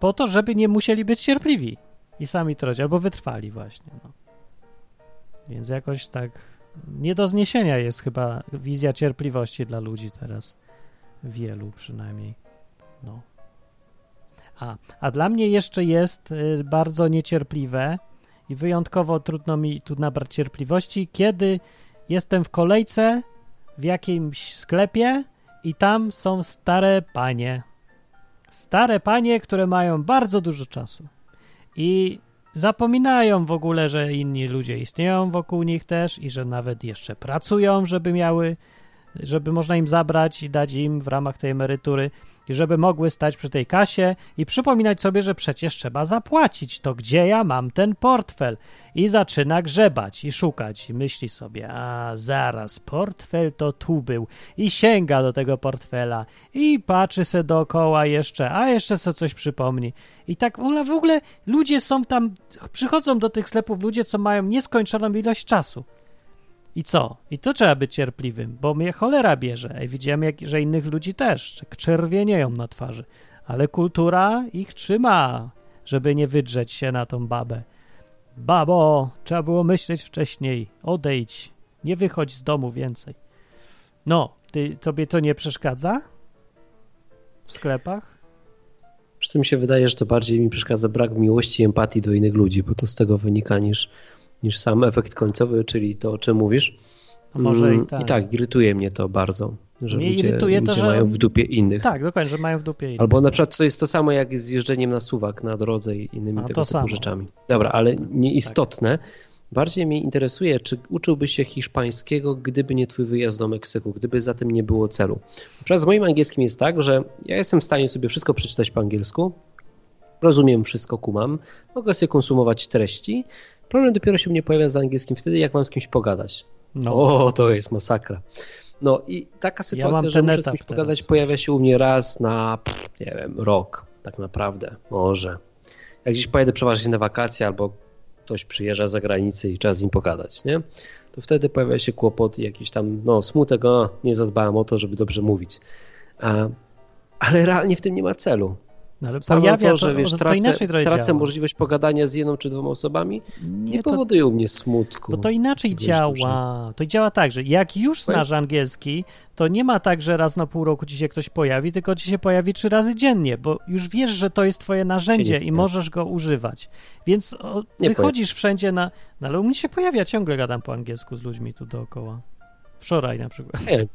po to, żeby nie musieli być cierpliwi i sami to robić, albo wytrwali właśnie. No. Więc jakoś tak nie do zniesienia jest chyba wizja cierpliwości dla ludzi teraz. Wielu przynajmniej. No. A, a dla mnie jeszcze jest y, bardzo niecierpliwe i wyjątkowo trudno mi tu nabrać cierpliwości, kiedy jestem w kolejce w jakimś sklepie i tam są stare panie. Stare panie, które mają bardzo dużo czasu. I zapominają w ogóle, że inni ludzie istnieją wokół nich też i że nawet jeszcze pracują, żeby miały, żeby można im zabrać i dać im w ramach tej emerytury żeby mogły stać przy tej kasie i przypominać sobie, że przecież trzeba zapłacić. To gdzie ja mam ten portfel? I zaczyna grzebać i szukać i myśli sobie, a zaraz, portfel to tu był i sięga do tego portfela i patrzy se dookoła jeszcze, a jeszcze se coś przypomni. I tak w ogóle ludzie są tam, przychodzą do tych sklepów ludzie, co mają nieskończoną ilość czasu. I co? I to trzeba być cierpliwym, bo mnie cholera bierze. I widziałem, jak, że innych ludzi też czerwienieją na twarzy. Ale kultura ich trzyma, żeby nie wydrzeć się na tą babę. Babo, trzeba było myśleć wcześniej. Odejdź. Nie wychodź z domu więcej. No, ty, tobie to nie przeszkadza? W sklepach? Przy tym się wydaje, że to bardziej mi przeszkadza brak miłości i empatii do innych ludzi, bo to z tego wynika niż, niż sam efekt końcowy, czyli to, o czym mówisz. A może Mm, i tak. I tak, irytuje mnie to bardzo, że Mnie ludzie, ludzie to, że- mają w dupie innych. Tak, dokładnie, że mają w dupie innych. Albo na przykład to jest to samo jak z jeżdżeniem na suwak na drodze i innymi A, tego to typu samo. rzeczami. Dobra, ale nieistotne. Bardziej mnie interesuje, czy uczyłbyś się hiszpańskiego, gdyby nie twój wyjazd do Meksyku, gdyby za tym nie było celu. Na z moim angielskim jest tak, że ja jestem w stanie sobie wszystko przeczytać po angielsku, rozumiem wszystko, kumam, mogę sobie konsumować treści. Problem dopiero się mnie pojawia z angielskim wtedy, jak mam z kimś pogadać. No. O, to jest masakra. No i taka sytuacja, mam że muszę z kimś pogadać, teraz. pojawia się u mnie raz na, nie wiem, rok, tak naprawdę, może. Jak gdzieś pojedę przeważnie na wakacje albo ktoś przyjeżdża z zagranicy i trzeba z nim pogadać, nie? To wtedy pojawia się kłopot i jakiś tam, no, smutek, o, nie zadbałem o to, żeby dobrze mówić. A, ale realnie w tym nie ma celu. No, ale Samo pojawia to, że wiesz, to tracę, inaczej trochę tracę działa. możliwość pogadania z jedną czy dwoma osobami, nie, Nie, to, powoduje u mnie smutku. bo to inaczej działa. To działa tak, że jak już Powiem- znasz angielski, to nie ma tak, że raz na pół roku ci się ktoś pojawi, tylko ci się pojawi trzy razy dziennie, bo już wiesz, że to jest twoje narzędzie i możesz go używać. Więc o, wychodzisz wszędzie na... No, ale u mnie się pojawia, ciągle gadam po angielsku z ludźmi tu dookoła. Wczoraj na przykład. Nie,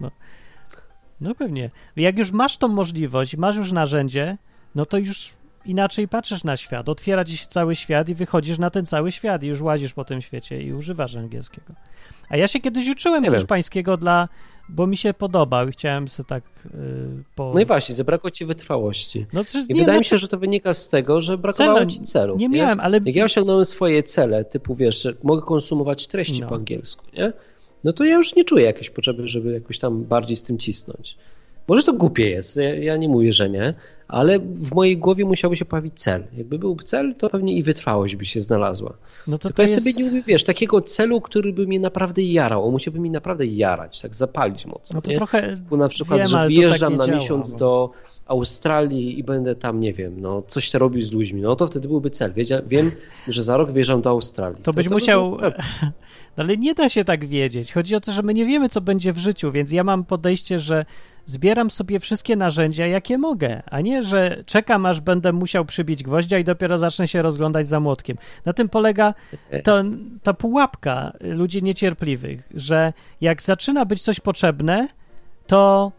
No pewnie. Jak już masz tą możliwość, masz już narzędzie, no to już inaczej patrzysz na świat. Otwiera ci się cały świat i wychodzisz na ten cały świat i już łazisz po tym świecie i używasz angielskiego. A ja się kiedyś uczyłem Nie wiem. hiszpańskiego dla, bo mi się podobał i chciałem sobie tak y, po... No i właśnie, zabrakło ci wytrwałości. No, przecież I nie, wydaje no mi się, że to wynika z tego, że brakowało Celu ci celu. nie miałem, ale- Jak ja osiągnąłem swoje cele, typu wiesz, że mogę konsumować treści No. po angielsku, nie? No to ja już nie czuję jakiejś potrzeby, żeby jakoś tam bardziej z tym cisnąć. Może to głupie jest, ja, ja nie mówię, że nie, ale w mojej głowie musiałby się pojawić cel. Jakby był cel, to pewnie i wytrwałość by się znalazła. no to, Tylko to ja jest... sobie nie mówię, wiesz, takiego celu, który by mnie naprawdę jarał. On musiałby mi naprawdę jarać, tak zapalić mocno. No to nie? trochę Typu na przykład, wiem, że wyjeżdżam tak na działa, miesiąc bo- do Australii i będę tam, nie wiem, no coś robił z ludźmi, no to wtedy byłby cel. Wiedzia, wiem, że za rok wyjeżdżam do Australii. To byś by musiał. No ale nie da się tak wiedzieć. Chodzi o to, że my nie wiemy, co będzie w życiu, więc ja mam podejście, że zbieram sobie wszystkie narzędzia, jakie mogę, a nie, że czekam, aż będę musiał przybić gwoździa i dopiero zacznę się rozglądać za młotkiem. Na tym polega to, ta pułapka ludzi niecierpliwych, że jak zaczyna być coś potrzebne, to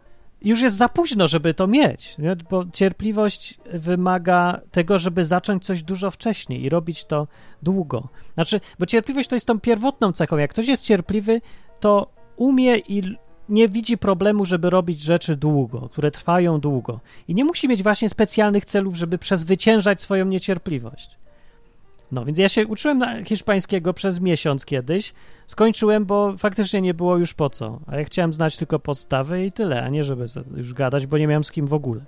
już jest za późno, żeby to mieć, nie? bo cierpliwość wymaga tego, żeby zacząć coś dużo wcześniej i robić to długo. Znaczy, bo cierpliwość to jest tą pierwotną cechą. Jak ktoś jest cierpliwy, to umie i nie widzi problemu, żeby robić rzeczy długo, które trwają długo. I nie musi mieć właśnie specjalnych celów, żeby przezwyciężać swoją niecierpliwość. No, więc ja się uczyłem hiszpańskiego przez miesiąc kiedyś. Skończyłem, bo faktycznie nie było już po co. A ja chciałem znać tylko podstawy i tyle, a nie żeby już gadać, bo nie miałem z kim w ogóle.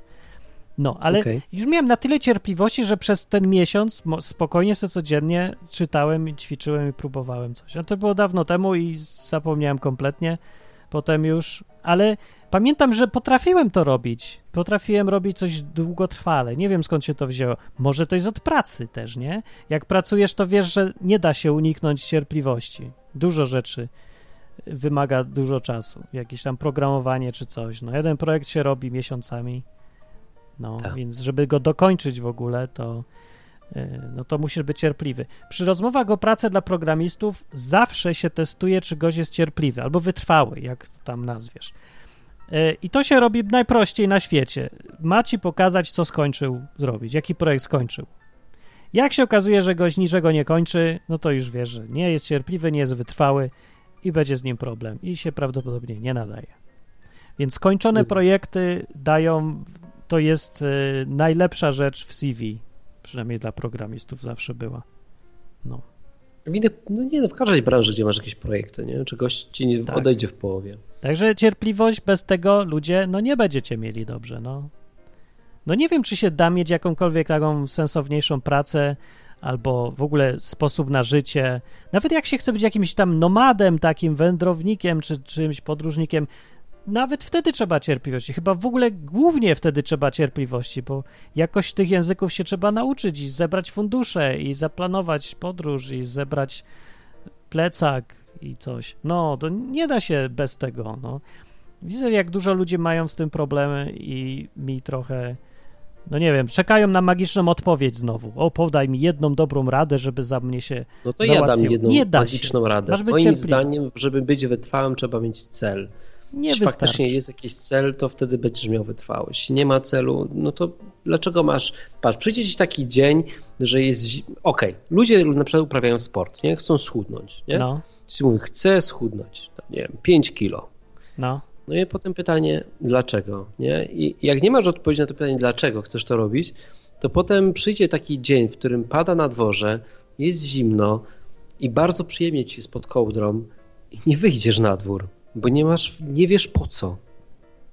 No, ale Okej. już miałem na tyle cierpliwości, że przez ten miesiąc spokojnie sobie codziennie czytałem i ćwiczyłem i próbowałem coś. No to było dawno temu i zapomniałem kompletnie. Potem już, ale pamiętam, że potrafiłem to robić. Potrafiłem robić coś długotrwale. Nie wiem skąd się to wzięło. Może to jest od pracy też, nie? Jak pracujesz, to wiesz, że nie da się uniknąć cierpliwości. Dużo rzeczy wymaga dużo czasu. Jakieś tam programowanie czy coś. No, jeden projekt się robi miesiącami. No, Tak. więc żeby go dokończyć w ogóle, to y, no to musisz być cierpliwy. Przy rozmowach o pracę dla programistów zawsze się testuje, czy gość jest cierpliwy albo wytrwały, jak to tam nazwiesz. Y, I to się robi najprościej na świecie. Ma ci pokazać, co skończył zrobić, jaki projekt skończył. Jak się okazuje, że gość niczego nie kończy, no to już wiesz, że nie jest cierpliwy, nie jest wytrwały i będzie z nim problem i się prawdopodobnie nie nadaje. Więc skończone Mhm. projekty dają, to jest y, najlepsza rzecz w CV, przynajmniej dla programistów zawsze była. No. Widzę, no nie, no w każdej branży, gdzie masz jakieś projekty, nie? Czy gość ci nie Tak. odejdzie w połowie. Także cierpliwość, bez tego ludzie, no nie będziecie mieli dobrze, no. No nie wiem, czy się da mieć jakąkolwiek taką sensowniejszą pracę, albo w ogóle sposób na życie. Nawet jak się chce być jakimś tam nomadem, takim wędrownikiem, czy czymś podróżnikiem, nawet wtedy trzeba cierpliwości. Chyba w ogóle głównie wtedy trzeba cierpliwości, bo jakoś tych języków się trzeba nauczyć i zebrać fundusze i zaplanować podróż i zebrać plecak i coś. No, to nie da się bez tego, no. Widzę, jak dużo ludzi mają z tym problemy i mi trochę, no nie wiem, czekają na magiczną odpowiedź znowu. O, podaj mi jedną dobrą radę, żeby za mnie się No to ja dam Załatwił. jedną Nie magiczną radę. Masz być Moim cierpliwy. zdaniem, żeby być wytrwałym, trzeba mieć cel. Nie Jeśli faktycznie wystarczy. jest jakiś cel, to wtedy będziesz miał wytrwałość. Jeśli nie ma celu, no to dlaczego masz... Patrz, przyjdzie ci taki dzień, że jest... Okej, ludzie na przykład uprawiają sport, nie? Chcą schudnąć, nie? No, Ci mówią, chcę schudnąć, tam, nie wiem, 5 kilo. no, No i potem pytanie, dlaczego, nie? I jak nie masz odpowiedzi na to pytanie, dlaczego chcesz to robić, to potem przyjdzie taki dzień, w którym pada na dworze, jest zimno i bardzo przyjemnie ci jest pod kołdrą i nie wyjdziesz na dwór, bo nie masz, nie wiesz po co.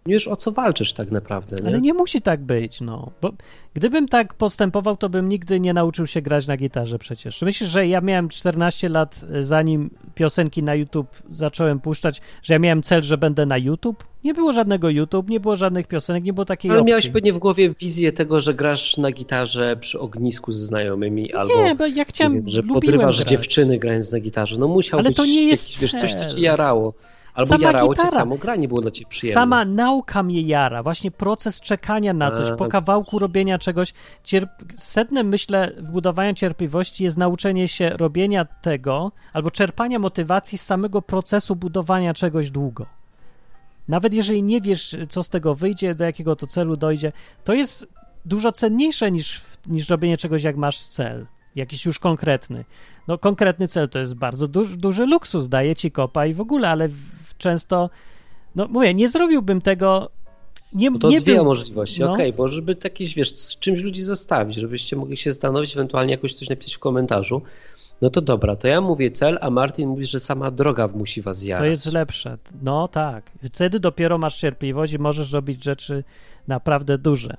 Nie wiesz o co walczysz tak naprawdę, nie? ale nie musi tak być, no. Bo gdybym tak postępował, to bym nigdy nie nauczył się grać na gitarze przecież. Myślisz, że ja miałem 14 lat, e, zanim piosenki na YouTube zacząłem puszczać, że ja miałem cel, że będę na YouTube? Nie było żadnego YouTube, nie było żadnych piosenek, nie było takiej Ale opcji. miałeś pewnie w głowie wizję tego, że grasz na gitarze przy ognisku ze znajomymi, albo Nie, bo ja chciałem, nie wiem, że podrywasz grać. dziewczyny grając na gitarze. No musiał Ale być to nie jest jakiś, wiesz, coś, co cię jarało. Albo Sama jarało gitara. cię samo granie, było dla ciebie przyjemne. Sama nauka mnie jara, właśnie proces czekania na coś, A, po kawałku robienia czegoś. Cierp... Sednem, myślę, wbudowania cierpliwości jest nauczenie się robienia tego, albo czerpania motywacji z samego procesu budowania czegoś długo. Nawet jeżeli nie wiesz, co z tego wyjdzie, do jakiego to celu dojdzie, to jest dużo cenniejsze niż, niż robienie czegoś, jak masz cel, jakiś już konkretny. No, konkretny cel to jest bardzo duży, duży luksus, daje ci kopa i w ogóle, ale często, no mówię, nie zrobiłbym tego. Nie, No to nie dwie był- możliwości, no. okej, bo żeby takieś, wiesz, z czymś ludzi zostawić, żebyście mogli się zastanowić, ewentualnie jakoś coś napisać w komentarzu, no to dobra, to ja mówię cel, a Martin mówi, że sama droga musi was jarać. To jest lepsze. No tak. Wtedy dopiero masz cierpliwość i możesz robić rzeczy naprawdę duże.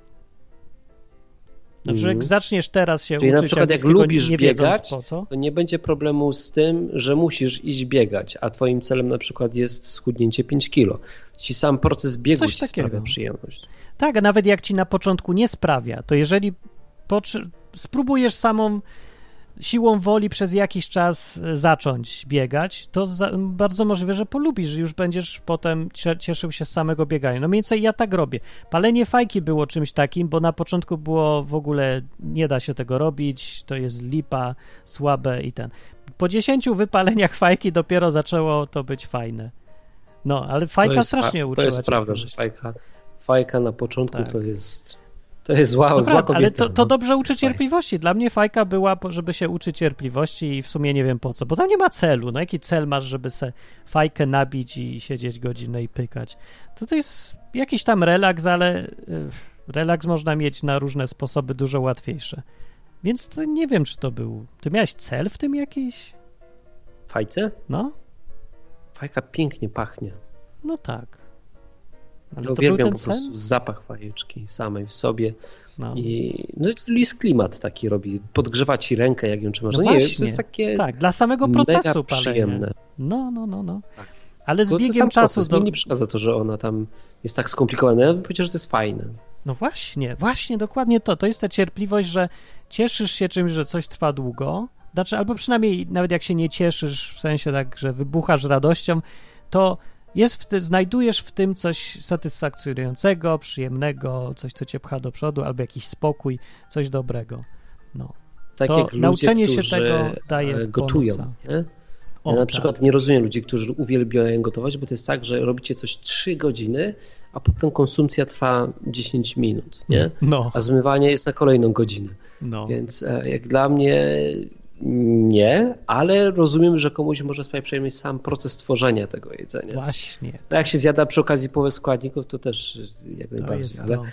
Znaczy, Mhm. jak zaczniesz teraz się Czyli na uczyć przykład jak lubisz nie biegać, to nie będzie problemu z tym, że musisz iść biegać, a twoim celem na przykład jest schudnięcie 5 kilo. Ci sam proces biegu Coś ci takiego. sprawia przyjemność. Tak, a nawet jak ci na początku nie sprawia, to jeżeli spróbujesz samą siłą woli przez jakiś czas e, zacząć biegać, to za, bardzo możliwe, że polubisz, już będziesz potem cie- cieszył się z samego biegania. No mniej więcej ja tak robię. Palenie fajki było czymś takim, bo na początku było w ogóle nie da się tego robić, to jest lipa, słabe i ten. Po 10 wypaleniach fajki dopiero zaczęło to być fajne. No, ale fajka to jest, strasznie fa- uczyła To jest prawda, że fajka, fajka na początku Tak. to jest to jest zła, To zła prawda, ale to, to no. dobrze uczy cierpliwości. Dla mnie fajka była, żeby się uczyć cierpliwości i w sumie nie wiem po co, bo tam nie ma celu. No jaki cel masz, żeby se fajkę nabić i siedzieć godzinę i pykać? To to jest jakiś tam relaks, ale y, relaks można mieć na różne sposoby dużo łatwiejsze. Więc to nie wiem, czy to był... Ty miałeś cel w tym jakiś? Fajce? No? Fajka pięknie pachnie. No tak. Ale to był uwielbiam ten po prostu zapach fajeczki samej w sobie. No. I no, jest klimat taki robi. Podgrzewa ci rękę, jak ją trzymasz. No No, nie, to jest takie Tak, dla samego procesu przyjemne. No, no, no, no. Tak. Ale z To- biegiem czasu... proces. Do... Mi nie przeszkadza to, że ona tam jest tak skomplikowana. Ja bym powiedział, że to jest fajne. No właśnie, właśnie, dokładnie to. To jest ta cierpliwość, że cieszysz się czymś, że coś trwa długo. Znaczy, albo przynajmniej nawet jak się nie cieszysz, w sensie tak, że wybuchasz radością, to jest w ty, znajdujesz w tym coś satysfakcjonującego, przyjemnego, coś, co cię pcha do przodu, albo jakiś spokój, coś dobrego. No. Tak To jak ludzie, nauczenie się tego daje e, gotują. bonusa. Nie? O, Ja na tak. przykład nie rozumiem ludzi, którzy uwielbiają gotować, bo to jest tak, że robicie coś 3 godziny, a potem konsumpcja trwa 10 minut, nie? No, A zmywanie jest na kolejną godzinę. no. Więc e, jak dla mnie nie, ale rozumiem, że komuś może sprawić przyjemność sam proces tworzenia tego jedzenia. Właśnie. To jak się zjada przy okazji połowę składników, to też jak To najbardziej, jest ale to.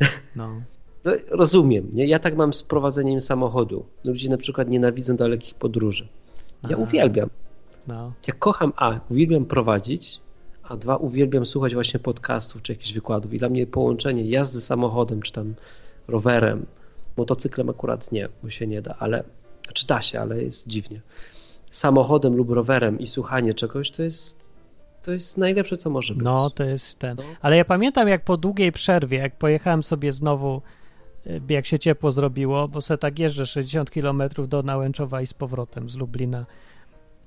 No. no, rozumiem. Nie? Ja tak mam z prowadzeniem samochodu. Ludzie na przykład nienawidzą dalekich podróży. Ja A. uwielbiam. No. Ja kocham, a uwielbiam prowadzić, a dwa uwielbiam słuchać właśnie podcastów czy jakichś wykładów. I dla mnie połączenie jazdy samochodem, czy tam rowerem, motocyklem akurat nie, bo się nie da, ale czy da się, ale jest dziwnie. Samochodem lub rowerem i słuchanie czegoś to jest to jest najlepsze, co może być. No, to jest ten. No. Ale ja pamiętam, jak po długiej przerwie, jak pojechałem sobie znowu, y, jak się ciepło zrobiło, bo se tak jeżdżę 60 km do Nałęczowa i z powrotem z Lublina.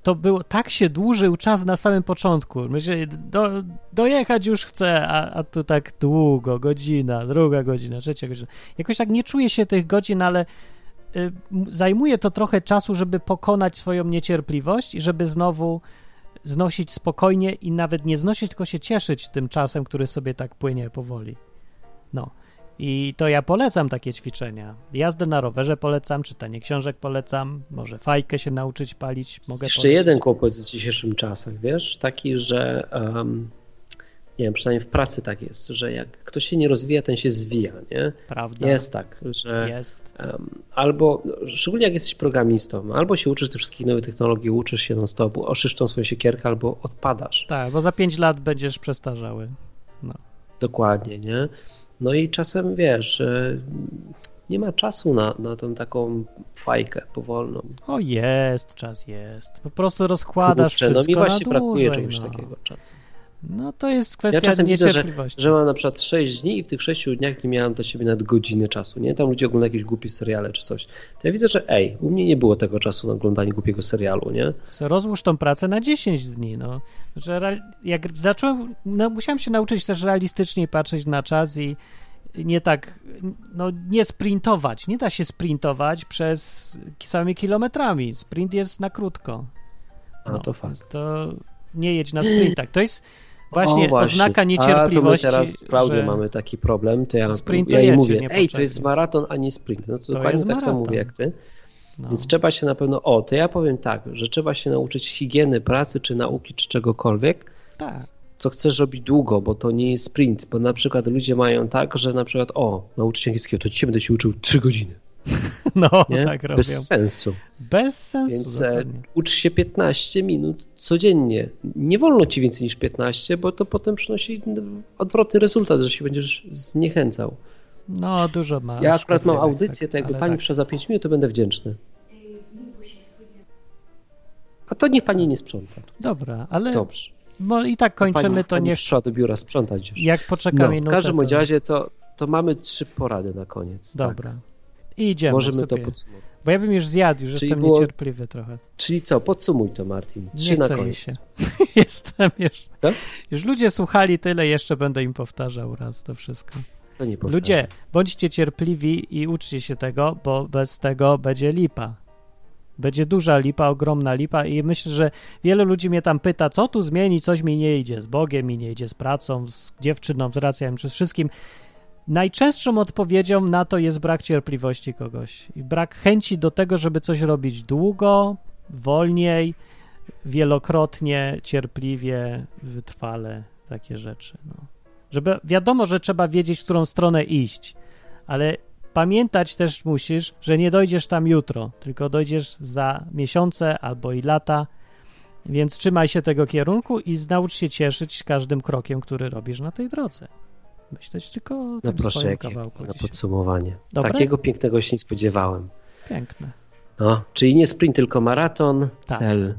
To było, tak się dłużył czas na samym początku. Myślę, do, dojechać już chcę, a, a tu tak długo, godzina, druga godzina, trzecia godzina. Jakoś tak nie czuję się tych godzin, ale zajmuje to trochę czasu, żeby pokonać swoją niecierpliwość i żeby znowu znosić spokojnie i nawet nie znosić, tylko się cieszyć tym czasem, który sobie tak płynie powoli. No. I to ja polecam takie ćwiczenia. Jazdę na rowerze polecam, czytanie książek polecam, może fajkę się nauczyć palić, mogę Jeszcze polecić. jeden kłopot w dzisiejszych czasach, wiesz, taki, że um, nie wiem, przynajmniej w pracy tak jest, że jak ktoś się nie rozwija, ten się zwija, nie? Prawda? Jest tak, że Jest. um, albo, no, szczególnie jak jesteś programistą, albo się uczysz tych wszystkich nowych technologii, uczysz się non stop, oszysz tą swoją siekierkę, albo odpadasz. Tak, bo za 5 lat będziesz przestarzały. Dokładnie, nie? No i czasem, wiesz, e, nie ma czasu na, na tą taką fajkę powolną. O, jest, czas jest. Po prostu rozkładasz Kurczę, no wszystko mi właśnie na brakuje dłużej, czegoś no. takiego czasu. No to jest kwestia Ja czasem widzę, że, że mam na przykład 6 dni i w tych 6 dniach nie miałem dla siebie nawet godziny czasu, nie? Tam ludzie oglądają jakieś głupie seriale czy coś. To ja widzę, że ej, u mnie nie było tego czasu na oglądanie głupiego serialu, nie? Rozłóż tą pracę na 10 dni, no. Że jak zacząłem, no, musiałem się nauczyć też realistycznie patrzeć na czas i nie tak, no nie sprintować. Nie da się sprintować przez samymi kilometrami. Sprint jest na krótko. A No, to fakt. więc To nie jedź na sprintach. To jest właśnie, O, oznaka A niecierpliwości. to my teraz z Klaudią mamy taki problem, to ja, ja jej mówię, ej, to jest maraton, a nie sprint. No to, To dokładnie tak samo mówię jak ty. no, Więc trzeba się na pewno, o, to ja powiem tak, że trzeba się nauczyć higieny pracy, czy nauki, czy czegokolwiek, tak. co chcesz robić długo, bo to nie jest sprint, bo na przykład ludzie mają tak, że na przykład, o, nauczyć się angielskiego, to dzisiaj będę się uczył 3 godziny, No, nie? tak robią. Bez sensu. Bez sensu. Więc e, dokładnie. ucz się 15 minut codziennie. Nie wolno ci więcej niż 15, bo to potem przynosi odwrotny rezultat, że się będziesz zniechęcał. No, dużo ma. Ja akurat mam audycję, tak, to jakby pani tak. przyszła za 5 minut, to będę wdzięczny. A to niech pani nie sprząta. Dobra, ale Dobrze. bo i tak kończymy, pani, to pani nie. przyszła do biura sprzątać już. Jak poczeka No, w minutę. każdym bądź to... razie to, to mamy trzy porady na koniec. Dobra. Tak. I idziemy Możemy sobie. to podsumować. Bo ja bym już zjadł, już Czyli jestem było- niecierpliwy trochę. Czyli co, podsumuj to Martin. Trzy Nie na koniec. się. Jestem już. Tak? Już ludzie słuchali tyle, jeszcze będę im powtarzał raz to wszystko. To. Ludzie, bądźcie cierpliwi i uczcie się tego, bo bez tego będzie lipa. Będzie duża lipa, ogromna lipa i myślę, że wielu ludzi mnie tam pyta, co tu zmieni, coś mi nie idzie z Bogiem, mi nie idzie z pracą, z dziewczyną, z racją, czy z wszystkim. Najczęstszą odpowiedzią na to jest brak cierpliwości kogoś i brak chęci do tego, żeby coś robić długo, wolniej, wielokrotnie, cierpliwie, wytrwale, takie rzeczy. No. Żeby wiadomo, że trzeba wiedzieć, w którą stronę iść, ale pamiętać też musisz, że nie dojdziesz tam jutro, tylko dojdziesz za miesiące albo i lata, więc trzymaj się tego kierunku i naucz się cieszyć każdym krokiem, który robisz na tej drodze. Myśleć tylko o No tym proszę, jakie, kawałku na dzisiaj. podsumowanie. Dobre? Takiego pięknego się nie spodziewałem. Piękne. No, czyli nie sprint, tylko maraton, Tak. cel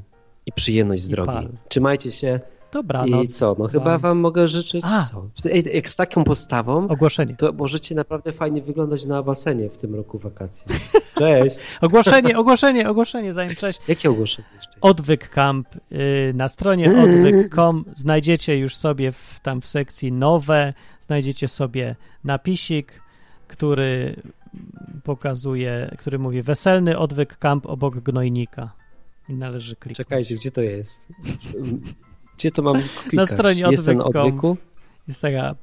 i przyjemność z drogi. pal. Trzymajcie się Dobranoc. i co, no chyba wam mogę życzyć A. co? Jak z taką postawą, Ogłoszenie. to możecie naprawdę fajnie wyglądać na basenie w tym roku wakacji. Cześć! Ogłoszenie, ogłoszenie, ogłoszenie, zanim cześć. Jakie ogłoszenie jeszcze? Odwyk Camp. y, Na stronie odwyk.com znajdziecie już sobie w, tam w sekcji nowe, znajdziecie sobie napisik, który pokazuje, który mówi weselny odwyk camp obok gnojnika. I należy kliknąć. Czekajcie, gdzie to jest? Gdzie to mam klikać? Na stronie Jest ten odwyku? Jest taka,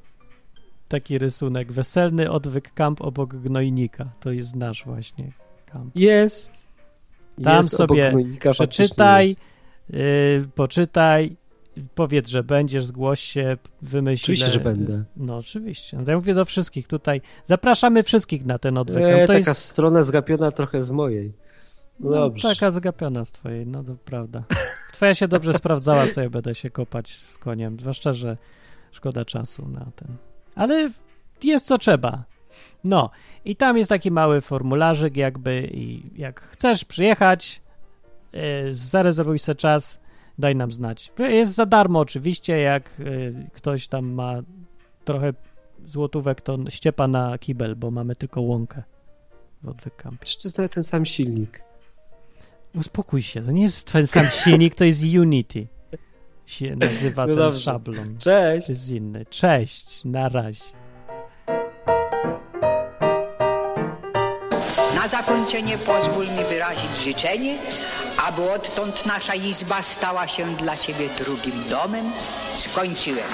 taki rysunek. Weselny odwyk camp obok gnojnika. To jest nasz właśnie camp. Jest! Tam jest sobie przeczytaj, yy, poczytaj, powiedz, że będziesz, zgłoś się, wymyśl. Oczywiście, że będę. No oczywiście. No, ja mówię do wszystkich tutaj. Zapraszamy wszystkich na ten odwyk. E, to taka jest strona zgapiona trochę z mojej. No no, dobrze. taka zgapiona z twojej, no to prawda. Twoja się dobrze sprawdzała, co ja będę się kopać z koniem, zwłaszcza, że szkoda czasu na ten. Ale jest co trzeba. No i tam jest taki mały formularzyk jakby i jak chcesz przyjechać, yy, zarezerwuj sobie czas, daj nam znać. Jest za darmo oczywiście, jak yy, ktoś tam ma trochę złotówek, to ściepa na kibel, bo mamy tylko łąkę w odwyk. Przecież to ten sam silnik. Uspokój się, to nie jest ten sam silnik, to jest Unity. Się nazywa No ten dobrze. szablon. Cześć! To jest inny. Cześć, na razie. Na zakończenie pozwól mi wyrazić życzenie, aby odtąd nasza izba stała się dla Ciebie drugim domem. Skończyłem.